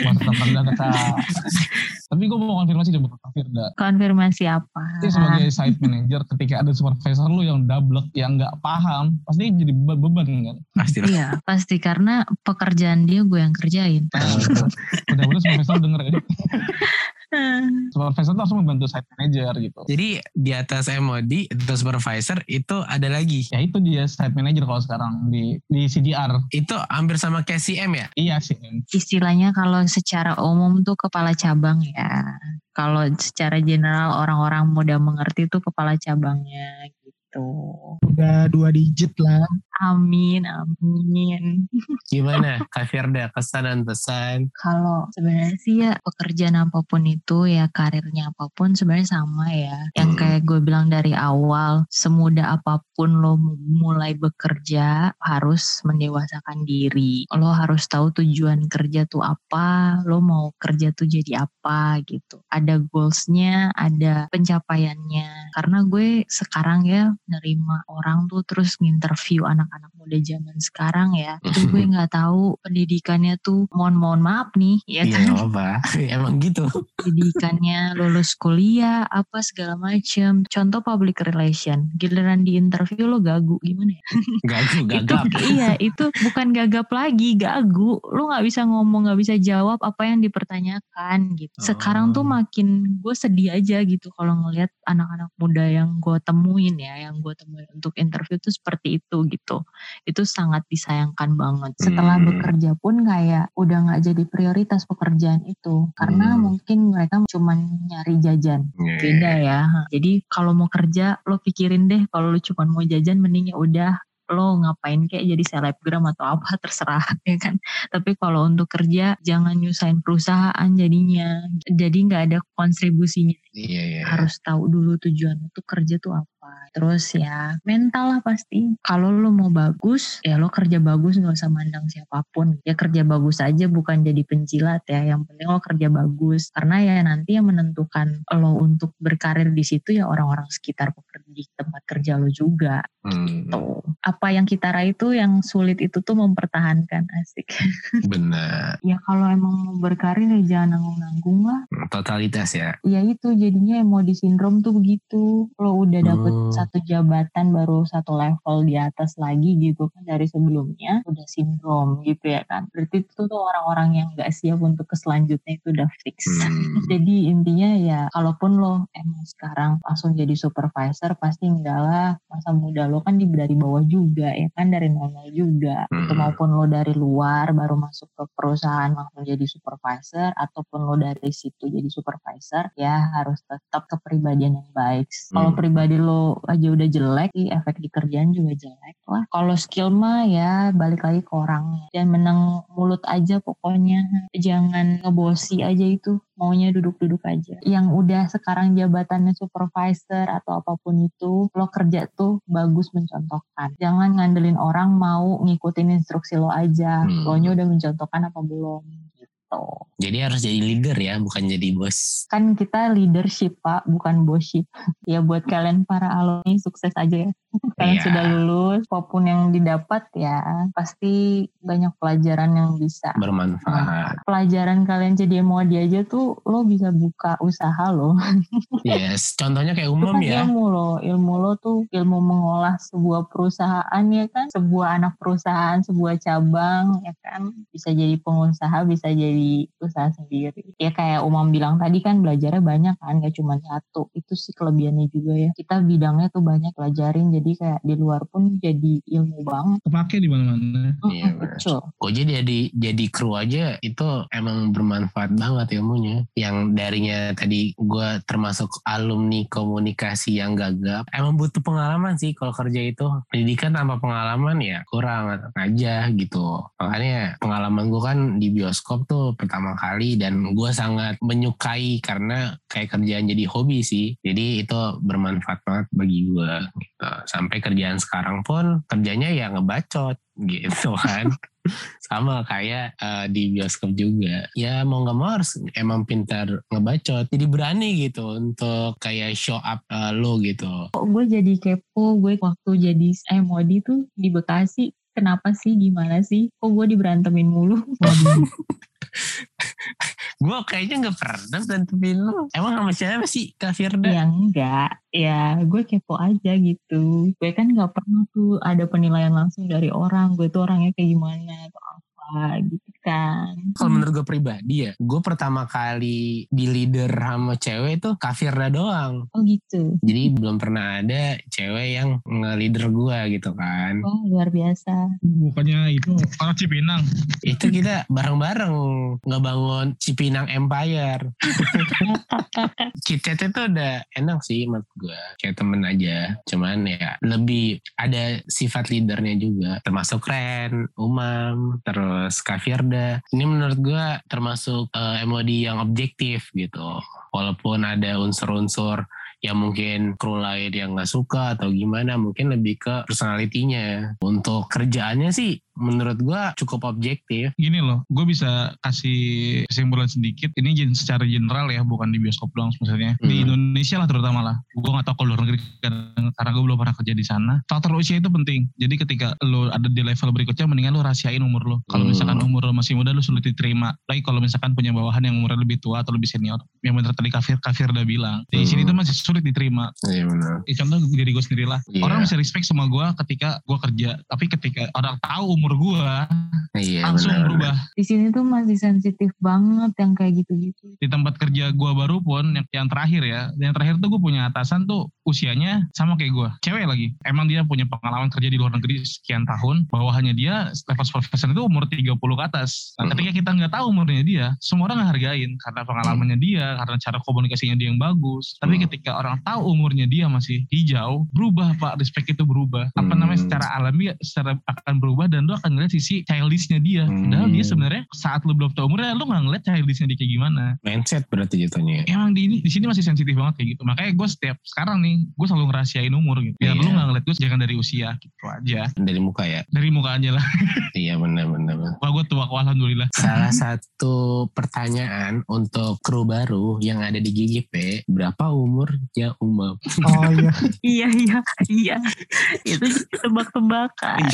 Masa teman kata. Tapi gue mau konfirmasi coba ke Firda. Konfirmasi apa? Jadi sebagai site manager ketika ada supervisor lu yang double yang nggak paham pasti jadi be- beban kan. pasti lah Iya, pasti karena pekerjaan dia gue yang kerjain. Mudah-mudahan supervisor denger ya. Supervisor tuh harus membantu site manager gitu. jadi di atas MOD itu supervisor itu ada lagi Ya itu dia site manager kalau sekarang di di CDR. itu hampir sama kayak CM ya Iya sih. Istilahnya kalau secara umum tuh kepala cabang ya. Kalau secara general orang-orang mudah mengerti tuh kepala cabangnya gitu. udah dua digit lah Amin, amin. gimana Kak Firda kesan dan pesan Kalau sebenarnya sih ya pekerjaan apa pun itu ya karirnya apa pun sebenarnya sama ya. Yang Hmm. kayak gue bilang dari awal, semudah apa pun lo mulai bekerja harus mendewasakan diri. Lo harus tahu tujuan kerja tuh apa, lo mau kerja tuh jadi apa gitu. Ada goalsnya, ada pencapaiannya. Karena gue sekarang ya nerima orang tuh terus nginterview anak-anak muda zaman sekarang ya. Itu gue nggak tahu pendidikannya tuh mohon mohon maaf nih ya Iya kan? apa emang gitu. Pendidikannya lulus kuliah apa segala macem. Contoh public relation giliran di interview lo gagu gimana ya? Gagu itu gagap. iya itu bukan gagap lagi gagu. Lo nggak bisa ngomong nggak bisa jawab apa yang dipertanyakan gitu. Sekarang tuh Oh. makin gue sedih aja gitu kalau ngelihat anak-anak muda yang gue temuin ya yang gue temuin untuk interview tuh seperti itu gitu itu sangat disayangkan banget setelah Hmm. bekerja pun kayak udah nggak jadi prioritas pekerjaan itu karena Hmm. mungkin mereka cuma nyari jajan beda ya. Jadi kalau mau kerja lo pikirin deh kalau lo cuma mau jajan mending ya udah lo ngapain kayak jadi selebgram atau apa terserah ya kan. Tapi kalau untuk kerja jangan nyusahin perusahaan jadinya. Jadi nggak ada kontribusinya. iya iya Harus tahu dulu tujuan itu kerja tuh apa apa. Terus ya mental lah pasti. Kalau lo mau bagus, ya lo kerja bagus nggak usah mandang siapa pun. Ya kerja bagus aja bukan jadi penjilat ya. Yang penting lo kerja bagus. Karena ya nanti yang menentukan lo untuk berkarir di situ ya orang-orang sekitar pekerja di tempat kerja lo juga. Hmm, Tuh. Apa yang kita raih itu yang sulit itu tuh mempertahankan asik. benar. ya kalau emang mau berkarir ya jangan nanggung-nanggung lah. Totalitas ya. Ya itu jadinya di sindrom tuh begitu. Lo udah dapet Hmm. satu jabatan baru satu level di atas lagi gitu kan dari sebelumnya udah sindrom gitu ya kan. Berarti itu tuh orang-orang yang gak siap untuk ke selanjutnya itu udah fix. Hmm. Jadi intinya ya kalaupun lo emang sekarang langsung jadi supervisor pasti enggak lah masa muda lo kan dari bawah juga ya kan dari nol juga itu Hmm. maupun lo dari luar baru masuk ke perusahaan langsung jadi supervisor ataupun lo dari situ jadi supervisor ya harus tetap kepribadian yang baik kalau Hmm. pribadi lo aja udah jelek sih efek di kerjaan juga jelek lah kalau skill mah ya balik lagi ke orangnya dan menang mulut aja pokoknya jangan ngebosi aja itu maunya duduk-duduk aja. Yang udah sekarang jabatannya supervisor atau apa pun itu, lo kerja tuh bagus mencontohkan. Jangan ngandelin orang mau ngikutin instruksi lo aja. Hmm. Lo nya udah mencontohkan apa belum gitu. Jadi harus jadi leader ya, bukan jadi bos. Kan kita leadership pak, bukan bosship. ya buat kalian para alumni sukses aja ya. Kalian Iya. sudah lulus, apa pun yang didapat ya pasti banyak pelajaran yang bisa Bermanfaat. pelajaran kalian jadi MOD aja tuh lo bisa buka usaha lo. Yes, contohnya kayak Itu umum kan ya. ilmu lo. Ilmu lo tuh ilmu mengolah sebuah perusahaan ya kan. Sebuah anak perusahaan, sebuah cabang ya kan. Bisa jadi pengusaha, bisa jadi usaha sendiri. Ya kayak Umam bilang tadi kan belajarnya banyak kan. Gak cuma satu. Itu sih kelebihannya juga ya. Kita bidangnya tuh banyak pelajarin. Jadi kayak di luar pun jadi ilmu banget. Kepake di mana-mana. Iya. Betul. Gue jadi jadi kru aja itu emang bermanfaat banget ilmunya. Yang darinya tadi gue termasuk alumni komunikasi yang gagap. Emang butuh pengalaman sih kalau kerja itu. Pendidikan tanpa pengalaman ya kurang aja gitu. Makanya pengalaman gue kan di bioskop tuh pertama kali dan gue sangat menyukai karena kayak kerjaan jadi hobi sih. Jadi itu bermanfaat banget bagi gue. Gitu. Sampai kerjaan sekarang pun kerjanya ya ngebacot gitu kan. Sama kayak eh, di bioskop juga. Ya mau nggak mau harus emang pintar ngebacot. Jadi berani gitu untuk kayak show up eh, lo gitu. Kok gue jadi kepo gue waktu jadi MOD tuh di Bekasi. Kenapa sih? Gimana sih? Kok gue diberantemin mulu? Waduh, gue kayaknya nggak pernah tentuin lo emang sama siapa sih Kak Firda? Ya enggak. Ya gue kepo aja gitu. Gue kan nggak pernah tuh ada penilaian langsung dari orang. Gue tuh orangnya kayak gimana atau apa gitu kan kalau menurut gue pribadi ya gue pertama kali di leader sama cewek itu Kak Firda doang oh gitu jadi belum pernah ada cewek yang nge-leader gue gitu kan wah luar biasa Bukannya itu orang Cipinang. itu kita bareng-bareng ngebangun Cipinang Empire. KitKat itu udah enak sih menurut gue. Kayak temen aja. Cuman ya lebih ada sifat leadernya juga. Termasuk Ren, Umam, terus Kak Firda. Ini menurut gue termasuk eh, MOD yang objektif gitu. Walaupun ada unsur-unsur yang mungkin kru lain yang nggak suka atau gimana mungkin lebih ke personalitinya untuk kerjaannya sih menurut gua cukup objektif Gini loh, gue bisa kasih kesimpulan sedikit. Ini secara general ya, bukan di bioskop doang maksudnya. Di Hmm. Indonesia lah terutama lah. Gue gak tahu kalau luar negeri karena, karena gue belum pernah kerja di sana. Faktor usia itu penting. Jadi ketika lo ada di level berikutnya, mendingan lo rahasiain umur lo. Kalau Hmm. misalkan umur lo masih muda, lo sulit diterima. Lagi kalau misalkan punya bawahan yang umurnya lebih tua atau lebih senior. Yang bener tadi Kafir, Kafir udah bilang. Di sini Hmm. tuh masih sulit diterima. iya benar contoh diri gue sendiri lah. Iya. Orang bisa respect sama gue ketika gue kerja. Tapi ketika orang tahu umur gue, iya langsung benar, berubah. di sini tuh masih sensitif banget yang kayak gitu-gitu di tempat kerja gua baru pun yang, yang terakhir ya yang terakhir tuh gue punya atasan tuh usianya sama kayak gua cewek lagi emang dia punya pengalaman kerja di luar negeri sekian tahun bawahannya dia level supervisor itu umur 30 ke atas nah Hmm. ketika kita nggak tahu umurnya dia semua orang ngehargain karena pengalamannya dia karena cara komunikasinya dia yang bagus tapi Hmm. ketika orang tahu umurnya dia masih hijau berubah pak respect itu berubah apa Hmm. namanya secara alami secara akan berubah dan lu akan ngeliat sisi childishnya dia. Padahal Hmm. dia sebenarnya saat lu belum tahu umurnya, lu nggak ngeliat childishnya dia kayak gimana. Mindset berarti jatuhnya. ya. Emang di ini di sini masih sensitif banget kayak gitu. Makanya gue setiap sekarang nih, gue selalu ngerahasiain umur gitu. Biar Iya. lu nggak ngeliat gue jangan dari usia gitu aja. Dari muka ya. Dari muka aja lah. Iya benar-benar. Wah gue tua kok alhamdulillah. Salah satu pertanyaan untuk kru baru yang ada di GGP, berapa umurnya Umam? Oh iya. Iya iya iya. Itu tebak-tebakan.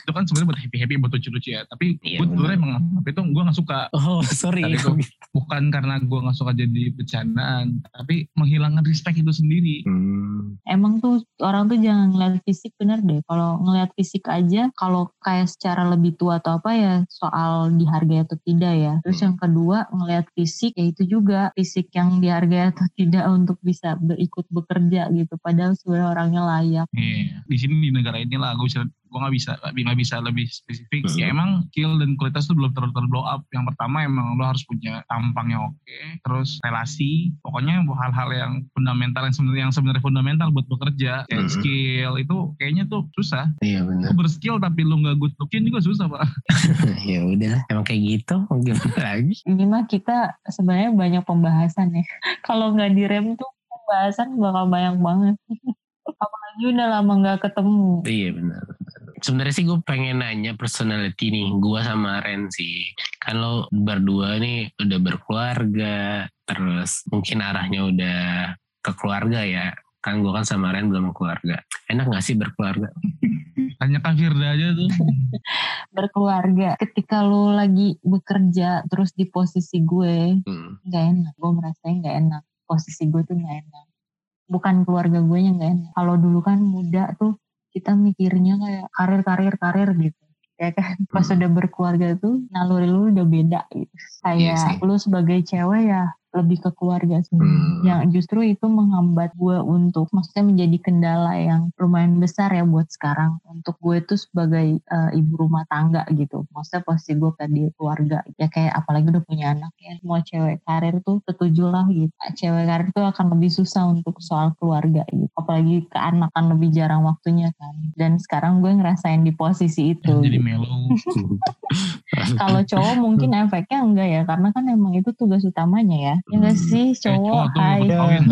itu kan sebenarnya buat happy happy buat lucu lucu ya. Tapi Iya, gue sebenarnya benar. emang tapi itu gue nggak suka. Oh sorry. Gua- Bukan karena gue nggak suka jadi bercandaan, tapi menghilangkan respect itu sendiri. Hmm, Emang tuh orang tuh jangan ngeliat fisik bener deh. Kalau ngeliat fisik aja, kalau kayak secara lebih tua atau apa ya soal dihargai atau tidak ya. Terus Hmm. yang kedua ngeliat fisik ya itu juga fisik yang dihargai atau tidak untuk bisa berikut bekerja gitu. Padahal sebenarnya orangnya layak. Iya, di sini di negara ini lah gue bisa gue nggak bisa nggak bisa lebih spesifik. Hmm. Ya emang skill dan kualitas tuh belum terlalu terlalu blow up. Yang pertama emang lo harus punya tampang yang oke, terus relasi, pokoknya hal-hal yang fundamental yang sebenarnya yang sebenarnya fundamental buat bekerja. Kayak Hmm. skill itu kayaknya tuh susah. iya benar. Lo berskill tapi lo nggak good looking juga susah pak. ya udah, emang kayak gitu. Gimana lagi? Ini mah kita sebenarnya banyak pembahasan ya. Kalau nggak direm tuh pembahasan bakal banyak banget. Apalagi udah lama nggak ketemu. Iya benar. Sebenarnya sih gue pengen nanya personality nih, gue sama Ren sih. Kan lo berdua nih udah berkeluarga, terus mungkin arahnya udah ke keluarga ya. Kan gue kan sama Ren belum keluarga. Enak gak sih berkeluarga? Tanya Kak Firda aja tuh. berkeluarga ketika lu lagi bekerja terus di posisi gue Hmm. nggak enak gue merasain nggak enak posisi gue tuh nggak enak bukan keluarga gue yang nggak enak kalau dulu kan muda tuh kita mikirnya kayak karir karir karir gitu ya kan pas Hmm. udah berkeluarga tuh naluri lu udah beda gitu Iya kayak sih. lu sebagai cewek ya lebih ke keluarga sebenarnya. Hmm. Yang justru itu menghambat gue untuk maksudnya menjadi kendala yang lumayan besar ya buat sekarang. Untuk gue itu sebagai eh, ibu rumah tangga gitu. Maksudnya posisi gue kayak di keluarga. Ya kayak apalagi udah punya anak ya. Semua cewek karir tuh setuju lah gitu. Cewek karir tuh akan lebih susah untuk soal keluarga gitu. Apalagi ke anak kan lebih jarang waktunya kan. Dan sekarang gue ngerasain di posisi itu. Jadi gitu. mellow. Kalau cowok mungkin efeknya enggak ya, karena kan emang itu tugas utamanya ya. Ya enggak Hmm. sih Eh, cowok cowok, tuh hai. nggak Ya, kawin.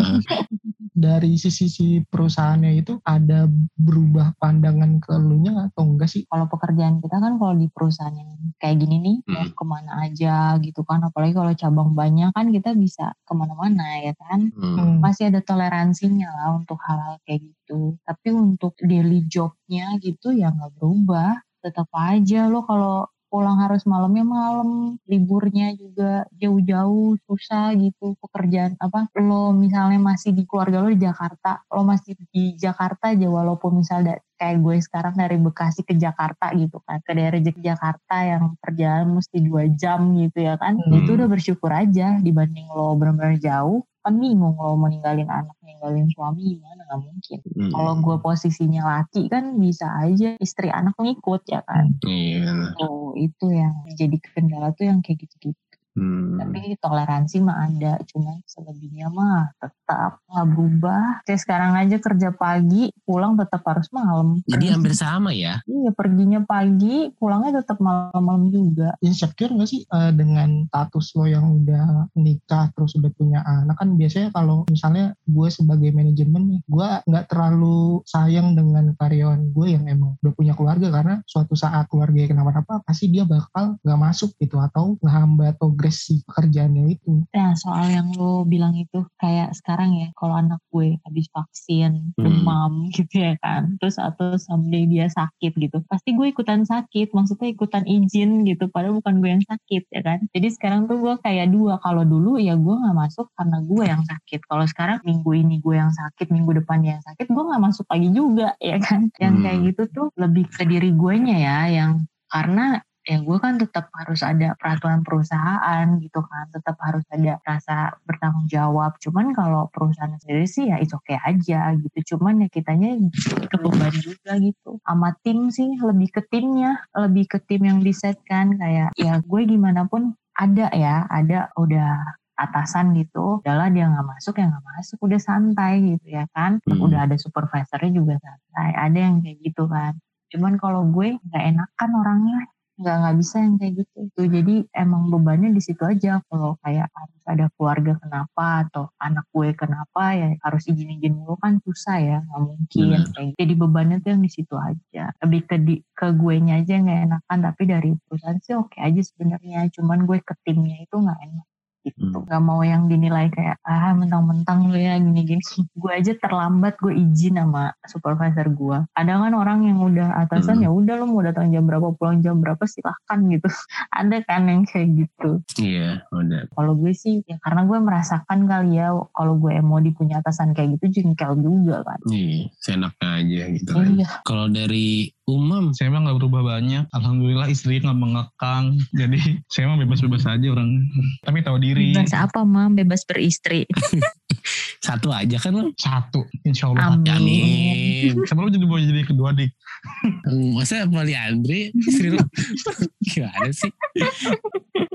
dari sisi si perusahaannya itu ada berubah pandangan ke elunya atau enggak sih? Kalau pekerjaan kita kan kalau di perusahaan yang kayak gini nih, mau Hmm. ke mana aja gitu kan. Apalagi kalau cabang banyak kan kita bisa ke mana-mana ya kan. Hmm. Masih ada toleransinya lah untuk hal-hal kayak gitu. Tapi untuk daily jobnya gitu ya nggak berubah. Tetap aja lo kalau pulang harus malamnya malam, liburnya juga jauh-jauh, susah gitu pekerjaan apa lo misalnya masih di keluarga lo di Jakarta, lo masih di Jakarta aja walaupun misalnya kayak gue sekarang dari Bekasi ke Jakarta gitu kan, ke daerah Jak- Jakarta yang perjalanan mesti dua jam gitu ya kan, Hmm. itu udah bersyukur aja dibanding lo benar-benar jauh, kan bingung lo mau ninggalin anak, ninggalin suami gimana nggak mungkin. Hmm. Kalau gue posisinya laki kan bisa aja istri anak ngikut ya kan. Iya. Oh itu yang jadi kendala tuh yang kayak gitu-gitu. Hmm. Tapi toleransi mah ada, cuman selebihnya mah tetap nggak berubah. Kayak sekarang aja kerja pagi, pulang tetap harus malam. Jadi hampir sama ya. Iya perginya pagi, pulangnya tetap malam-malam juga. Insecure nggak sih eh, dengan status lo yang udah nikah terus udah punya anak kan biasanya kalau misalnya gue sebagai manajemen nih, gue nggak terlalu sayang dengan karyawan gue yang emang udah punya keluarga karena suatu saat keluarga kenapa-napa pasti dia bakal nggak masuk gitu atau ngehambat progres si pekerjaannya itu. Nah soal yang lo bilang itu kayak sekarang ya, kalau anak gue habis vaksin, Hmm. demam gitu ya kan, terus atau someday dia sakit gitu, pasti gue ikutan sakit, maksudnya ikutan izin gitu, padahal bukan gue yang sakit ya kan. Jadi sekarang tuh gue kayak dua, kalau dulu ya gue nggak masuk karena gue yang sakit, kalau sekarang minggu ini gue yang sakit, minggu depan dia yang sakit, gue nggak masuk lagi juga ya kan. Yang Hmm. kayak gitu tuh lebih ke diri gue nya ya, yang karena ya gue kan tetap harus ada peraturan perusahaan gitu kan tetap harus ada rasa bertanggung jawab. Cuman kalau perusahaan sendiri sih ya itu oke aja gitu. Cuman ya kitanya kebeban juga gitu. Sama tim sih lebih ke timnya lebih ke tim yang disetkan kayak ya gue gimana pun ada ya ada udah atasan gitu, udahlah dia nggak masuk ya nggak masuk, udah santai gitu ya kan, Hmm. udah ada supervisornya juga santai, ada yang kayak gitu kan, cuman kalau gue nggak enakan orangnya nggak nggak bisa yang kayak gitu. Tuh jadi emang bebannya di situ aja. Kalau kayak harus ada keluarga kenapa atau anak gue kenapa ya harus izin izin dulu kan susah ya nggak mungkin Benar. kayak jadi bebannya tuh yang di situ aja. Lebih ke di, ke gue nya aja nggak enakan. Tapi dari perusahaan sih oke aja sebenarnya. Cuman gue ke timnya itu nggak enak gitu Hmm. nggak mau yang dinilai kayak ah mentang-mentang lu ya gini-gini gue aja terlambat gue izin sama supervisor gue ada kan orang yang udah atasan Hmm. ya udah lu mau datang jam berapa pulang jam berapa silahkan gitu ada kan yang kayak gitu Iya, udah. kalau gue sih ya karena gue merasakan kali ya kalau gue mau punya atasan kayak gitu jengkel juga kan Iya, seenaknya aja gitu kan. iya Kalau dari Umam, Saya emang nggak berubah banyak. Alhamdulillah istri nggak mengekang. Jadi saya emang bebas-bebas aja orang. Tapi tahu diri. bebas apa mam bebas beristri satu aja kan lo? Satu. Insya Allah. Amin. Amin. Sebelum jadi mau jadi kedua dik. Masa poliandri istri lo? Gimana sih?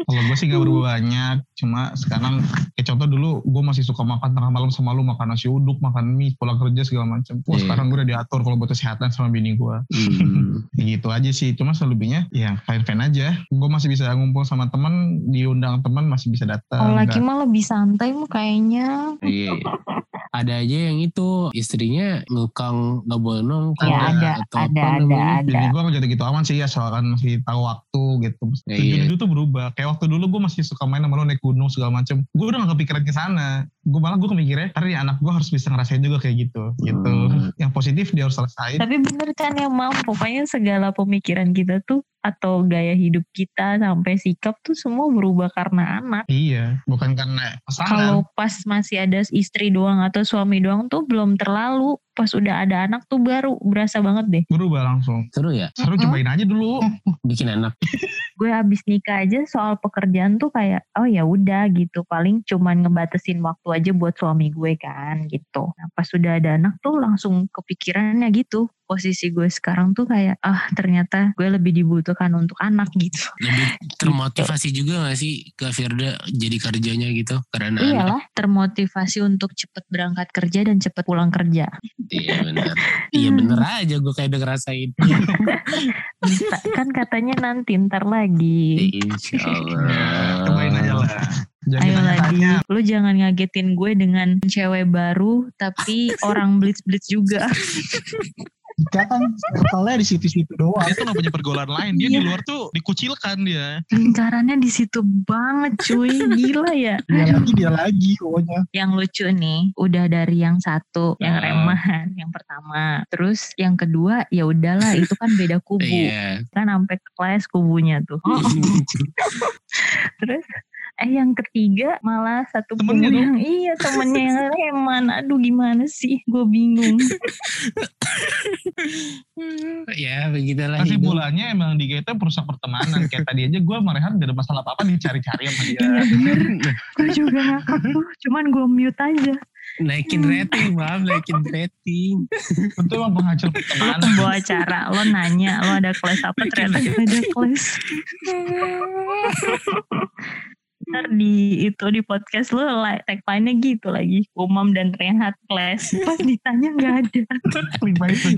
Kalau gue sih gak berubah banyak. Cuma sekarang kayak contoh dulu gue masih suka makan tengah malam sama lu makan nasi uduk, makan mie, pulang kerja segala macam. Wah Iya. sekarang gue udah diatur kalau buat kesehatan sama bini gue. Hmm. Ya gitu aja sih. Cuma selebihnya ya fine-fine aja. Gue masih bisa ngumpul sama teman, diundang teman masih bisa datang. kalau laki Nggak- mah lebih santai mah kayaknya Iya. Ada aja yang itu istrinya ngekang nggak boleh nongkrong ya ada atau ada apa ada namanya. ada Bini gue jadi gitu aman sih ya soalnya masih tahu waktu gitu. Ya, Tujuan iya. itu tuh berubah. Kayak waktu dulu gue masih suka main sama lu naik gunung segala macem. Gue udah gak kepikiran ke sana. Gue malah gue kemikirnya, ntar nih anak gue harus bisa ngerasain juga kayak gitu. Gitu. Hmm. Yang positif dia harus selesai. Tapi bener kan ya mam, pokoknya segala pemikiran kita tuh atau gaya hidup kita sampai sikap tuh semua berubah karena anak. Iya, bukan karena pasangan. Kalau pas masih ada istri doang atau suami doang tuh belum terlalu. Pas udah ada anak tuh baru berasa banget deh. berubah langsung. Seru ya? Seru Mm-mm. cobain aja dulu. Bikin anak. Gue abis nikah aja soal pekerjaan tuh kayak oh ya udah gitu. Paling cuman ngebatasin waktu aja buat suami gue kan gitu. Nah pas udah ada anak tuh langsung kepikirannya gitu. Posisi gue sekarang tuh kayak ah ternyata gue lebih dibutuhkan untuk anak gitu. Lebih termotivasi juga gak sih ke Firda jadi kerjanya gitu? Karena anak. Iyalah termotivasi untuk cepet berangkat kerja dan cepet pulang kerja. Iya benar. Iya bener aja gue kayak udah ngerasain. Bisa kan katanya nanti ntar lagi. Insya Allah. Cobain aja lah. Jangan Ayo lagi, lu jangan ngagetin gue dengan cewek baru tapi orang blitz-blitz juga. Dika kan circle-nya di situ-situ doang. Dia tuh gak punya pergaulan lain. Dia Iya. di luar tuh dikucilkan dia. Lingkarannya di situ banget cuy, gila ya. Dia lagi dia lagi pokoknya. Yang lucu nih, udah dari yang satu, yang Ah. remahan, yang pertama. Terus yang kedua, ya udahlah itu kan beda kubu. Iya. Kan sampai ke kelas kubunya tuh. Terus eh yang ketiga malah satu Temennya yang iya temennya yang reman. Aduh gimana sih? Gue bingung. ya begitulah Kasih hidup. bulannya emang di kita perusak pertemanan. Kayak tadi aja gue sama Rehan gak ada masalah apa-apa dicari-cari sama dia. Iya bener. gue juga ngakak tuh. Cuman gue mute aja. Naikin rating, maaf naikin rating. Itu emang penghancur Lo pertemanan. pembawa acara. Lo nanya. Lo ada kelas apa. Ternyata ada kelas. Ntar di itu di podcast lo like, tagline-nya gitu lagi. Umam dan Renhat kelas. Pas ditanya nggak ada.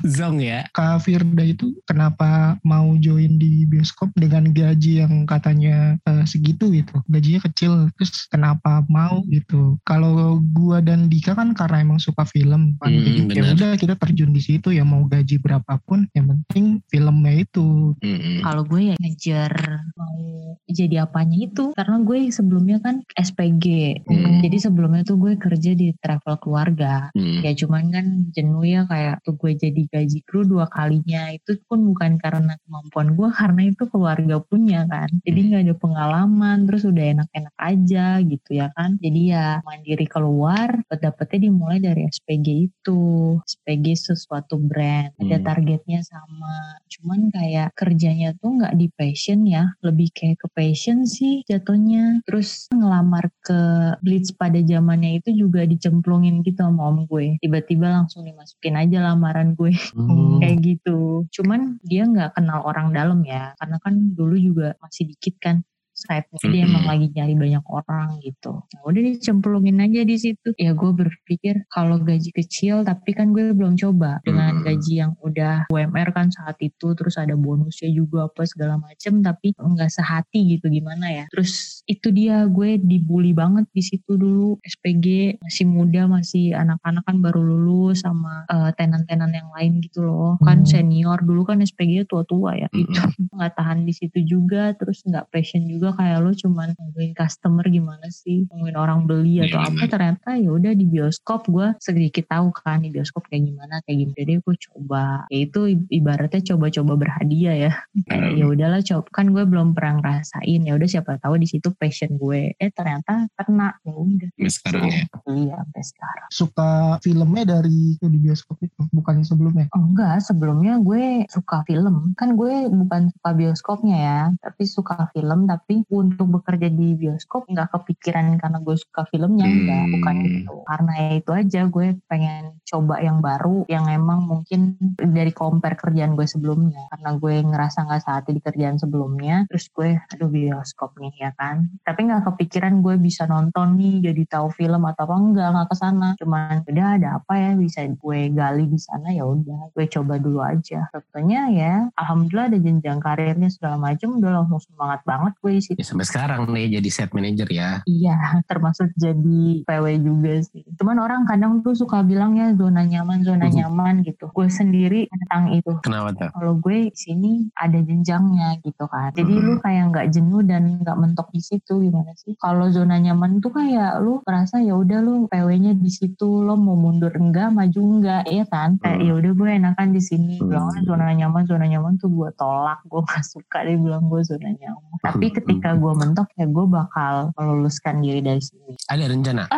Zong ya. Kak Firda itu kenapa mau join di bioskop dengan gaji yang katanya eh, segitu gitu. Gajinya kecil. Terus kenapa mau gitu. Kalau gua dan Dika kan karena emang suka film. Kan. Hmm, Jadi ya udah kita terjun di situ ya mau gaji berapapun. Yang penting filmnya itu. Mm-mm. Kalau gue ya ngejar mau jadi apanya itu. Karena gue sebelumnya kan SPG. Hmm. Jadi sebelumnya tuh gue kerja di travel keluarga. Mm. Ya cuman kan jenuh ya kayak tuh gue jadi gaji kru dua kalinya. Itu pun bukan karena kemampuan gue. Karena itu keluarga punya kan. Jadi nggak ada pengalaman. Terus udah enak-enak aja gitu ya kan. Jadi ya mandiri keluar. Dapetnya dimulai dari SPG itu. SPG sesuatu brand. Ada Hmm. targetnya sama. Cuman kayak kerjanya tuh nggak di passion ya. Lebih kayak ke passion sih jatuhnya. Terus ngelamar ke Blitz pada zamannya itu juga dicemplungin gitu sama om gue. Tiba-tiba langsung dimasukin aja lamaran gue Hmm. kayak gitu. Cuman dia nggak kenal orang dalam ya. Karena kan dulu juga masih dikit kan site-nya. Jadi emang lagi nyari banyak orang gitu. Nah, udah dicemplungin aja di situ. Ya gue berpikir kalau gaji kecil tapi kan gue belum coba dengan Mm. gaji yang udah UMR kan saat itu terus ada bonusnya juga apa segala macem tapi nggak sehati gitu gimana ya. Terus itu dia gue dibully banget di situ dulu SPG masih muda masih anak-anak kan baru lulus sama eh, tenan-tenan yang lain gitu loh. Kan Hmm. senior dulu kan SPG tua-tua ya. Mm-mm. Itu nggak tahan di situ juga terus nggak passion juga kayak lo cuman nungguin customer gimana sih nungguin orang beli atau Iya, apa bener. ternyata ya udah di bioskop gue sedikit tahu kan di bioskop kayak gimana kayak gimana jadi gue coba ya itu ibaratnya coba-coba berhadiah ya kayak Hmm. ya udahlah coba kan gue belum pernah ngerasain ya udah siapa tahu di situ passion gue eh ternyata kena ya udah Sampai sekarang ya. iya sampai sekarang Suka filmnya dari itu di bioskop itu, bukan sebelumnya. Enggak, sebelumnya gue suka film. Kan gue bukan suka bioskopnya ya, tapi suka film. Tapi untuk bekerja di bioskop nggak kepikiran karena gue suka filmnya, enggak. Hmm. Bukan itu. Karena ya itu aja, gue pengen coba yang baru, yang emang mungkin dari compare kerjaan gue sebelumnya. Karena gue ngerasa nggak saat di kerjaan sebelumnya, terus gue, aduh bioskop nih ya kan. Tapi nggak kepikiran gue bisa nonton nih, jadi tahu film atau apa enggak, nggak ke sana. Cuman udah ada apa ya bisa gue gali di sana ya udah gue coba dulu aja tentunya ya alhamdulillah ada jenjang karirnya segala macam udah langsung semangat banget gue situ Ya, sampai sekarang nih jadi set manager ya. iya termasuk jadi PW juga sih cuman orang kadang tuh suka bilang ya zona nyaman zona Mhm. nyaman gitu gue sendiri tentang itu Kenapa tuh? kalau gue di sini ada jenjangnya gitu kan. Jadi Hmm. lu kayak nggak jenuh dan nggak mentok di situ gimana sih? Kalau zona nyaman tuh kayak lu merasa ya udah lu PW-nya di situ, lo mau mundur enggak, maju enggak, ya kan? Kayak Hmm. ya udah gue enakan di sini. Bilang zona nyaman, zona nyaman tuh gue tolak, gue gak suka dia bilang gue zona nyaman. Tapi Hmm. Ketika gue mentok ya gue bakal meluluskan diri dari sini. Ada rencana?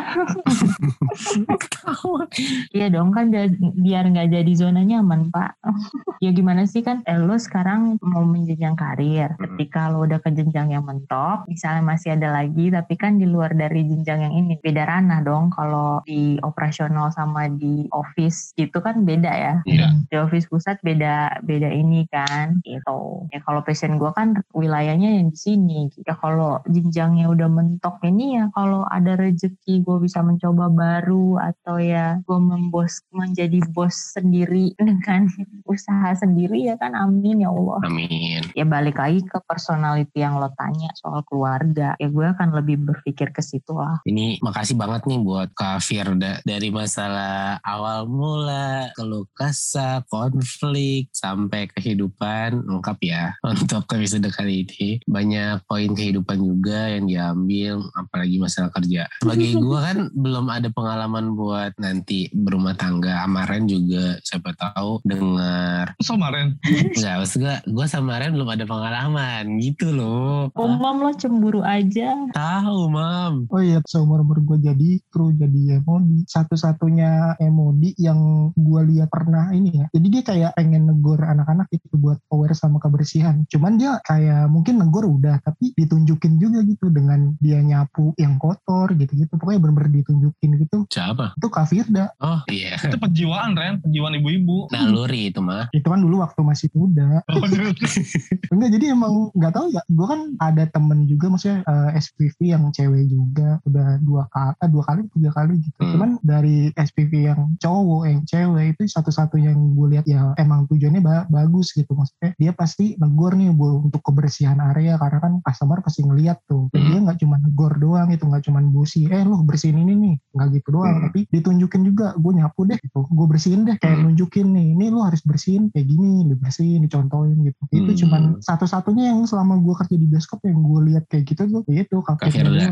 Iya dong kan biar, nggak jadi zona nyaman pak. ya gimana sih kan eh, lo sekarang mau menjenjang karir. Mm-mm. Ketika lo udah ke jenjang yang mentok, misalnya masih ada lagi tapi kan di luar dari jenjang yang ini beda ranah dong. Kalau di operasional sama di office gitu kan beda ya. Iya. Di office pusat beda beda ini kan gitu. Ya kalau passion gue kan wilayahnya yang di sini. Ya kalau jenjangnya udah mentok ini ya kalau ada rezeki gue bisa mencoba baru atau ya gue membos menjadi bos sendiri dengan usaha sendiri ya kan amin ya Allah Amin. ya balik lagi ke personality yang lo tanya soal keluarga ya gue akan lebih berpikir ke situ lah Ini makasih banget nih buat Kak Firda dari masalah awal mula, keluh kesah, konflik, sampai kehidupan lengkap ya untuk episode kali ini. Banyak poin kehidupan juga yang diambil, apalagi masalah kerja. Sebagai gue kan belum ada pengalaman buat nanti berumah tangga. Amaren juga siapa tahu dengar. Kemarin. Enggak, maksud gue, gue sama Ren belum ada pengalaman gitu loh. umam lo cemburu aja Tahu, Mam. Oh iya, seumur umur gue jadi kru jadi emodi. Satu-satunya emodi yang gue lihat pernah ini ya. Jadi dia kayak pengen negor anak-anak itu buat aware sama kebersihan. Cuman dia kayak mungkin negor udah, tapi ditunjukin juga gitu dengan dia nyapu yang kotor gitu-gitu. Pokoknya bener-bener ditunjukin gitu. Siapa? Itu Kak Firda. Oh iya. Itu penjiwaan Ren, penjiwaan ibu-ibu. Naluri itu mah. Itu kan dulu waktu masih muda. Oh. Enggak, jadi emang nggak tahu ya. Gue kan ada temen juga, maksudnya eh, SPV yang cewek juga. Udah dua kali, eh, dua kali, tiga kali gitu. Hmm. Cuman dari SPV yang cowok, yang cewek itu satu-satunya yang gue lihat ya emang tujuannya ba- bagus gitu. Maksudnya dia pasti negor nih bu untuk kebersihan area karena kan customer pasti ngeliat tuh. Dan Hmm. dia nggak cuma negor doang itu, nggak cuma busi. Eh lu bersihin ini nih, nggak gitu doang. Hmm. Tapi ditunjukin juga, gue nyapu deh gitu. Gue bersihin deh, kayak Hmm. nunjukin nih, ini lu harus bersihin kayak gini, dibersihin, dicontohin gitu. Itu cuman satu-satunya yang selama gue kerja di bioskop yang gue lihat kayak gitu tuh, itu Firda.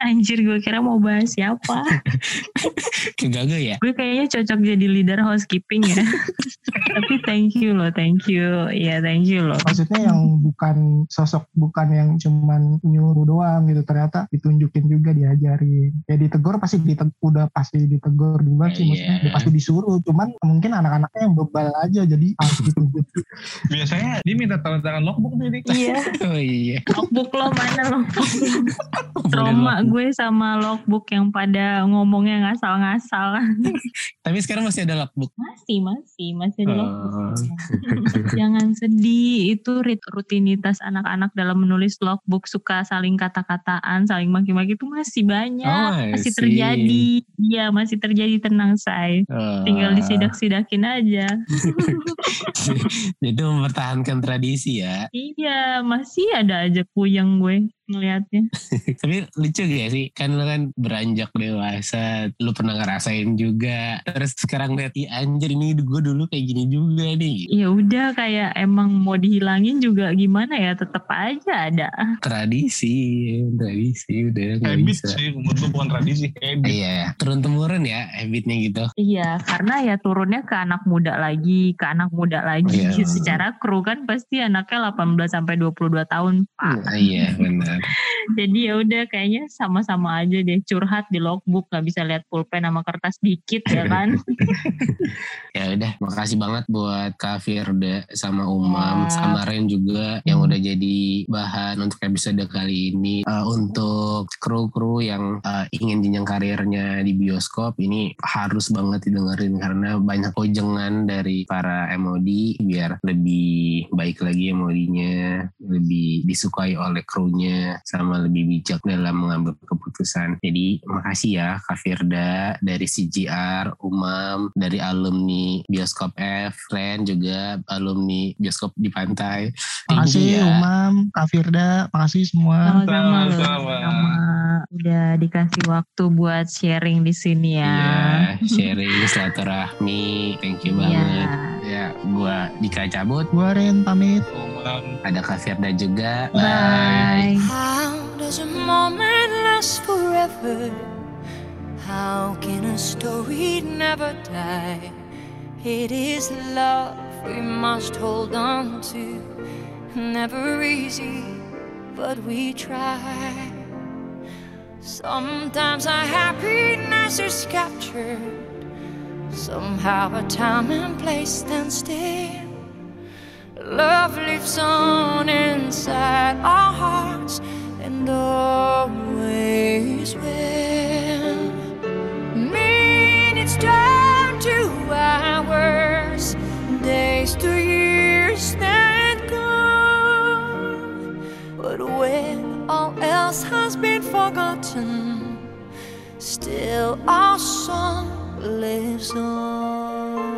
anjir gue kira mau bahas siapa Kegaga ya? gue kayaknya cocok jadi leader housekeeping ya tapi thank you loh thank you ya thank you loh Maksudnya yang bukan sosok, bukan yang cuman nyuruh doang gitu. Ternyata ditunjukin juga diajarin ya ditegur pasti ditegur, udah pasti ditegur duluan sih Iya. maksudnya udah pasti disuruh cuman mungkin anak-anaknya yang bebal aja jadi harus dituntut Biasanya dia minta tanda tangan logbook nih. Dik. Iya. Oh iya. Logbook lo mana logbook? Trauma gue sama logbook yang pada ngomongnya ngasal-ngasal. Tapi sekarang masih ada logbook. Masih, masih, masih ada Oh. logbook. Jangan sedih, itu rutinitas anak-anak dalam menulis logbook suka saling kata-kataan, saling maki-maki itu masih banyak, Oh, masih see. terjadi. Iya, masih terjadi tenang say. Oh. Tinggal disidak-sidakin aja. Jadi mempertahankan tradisi ya. Iya, masih ada aja puyeng gue ngelihatnya. Tapi lucu gak sih? Kan lu kan beranjak dewasa, lu pernah ngerasain juga. Terus sekarang lihat, Ih anjir ini gue dulu kayak gini juga nih. Ya udah kayak emang mau dihilangin juga gimana ya, tetap aja ada. Tradisi, tradisi udah gak Habit bisa. sih, menurut gue bukan tradisi, habit. Iya, turun temurun ya habitnya gitu. Iya, karena ya turunnya ke anak muda lagi, ke anak muda lagi. Iya. Secara kru kan pasti anaknya 18 sampai 22 tahun, Pak. Iya benar. Yeah. Jadi ya udah kayaknya sama-sama aja deh curhat di logbook nggak bisa lihat pulpen sama kertas dikit ya kan. Ya udah, makasih banget buat Kak Firda sama Umam Ya. sama Ren juga yang udah jadi bahan untuk episode kali ini. Eh, untuk kru-kru yang eh, ingin jenjang karirnya di bioskop ini harus banget didengerin karena banyak kojengan dari para MOD biar lebih baik lagi MOD-nya, lebih disukai oleh krunya sama lebih bijak dalam mengambil keputusan. Jadi makasih ya Kak Firda dari CGR, Umam, dari alumni Bioskop F, Ren juga alumni Bioskop di Pantai. Makasih ya. Umam Kak Firda makasih semua Sama-sama sama udah dikasih waktu buat sharing di sini ya. Iya, sharing silaturahmi. Thank you Iya. banget. Ya, gua Dika cabut. gua Ren pamit Umam. Ada Kak Firda juga. Bye. How does a moment last forever? How can a story never die? It is love we must hold on to. Never easy, but we try. Sometimes our happiness is captured. Somehow a time and place stand still. Love lives on inside our hearts and always will. Minutes turn to hours, days to years that go. But when all else has been forgotten, still our song lives on.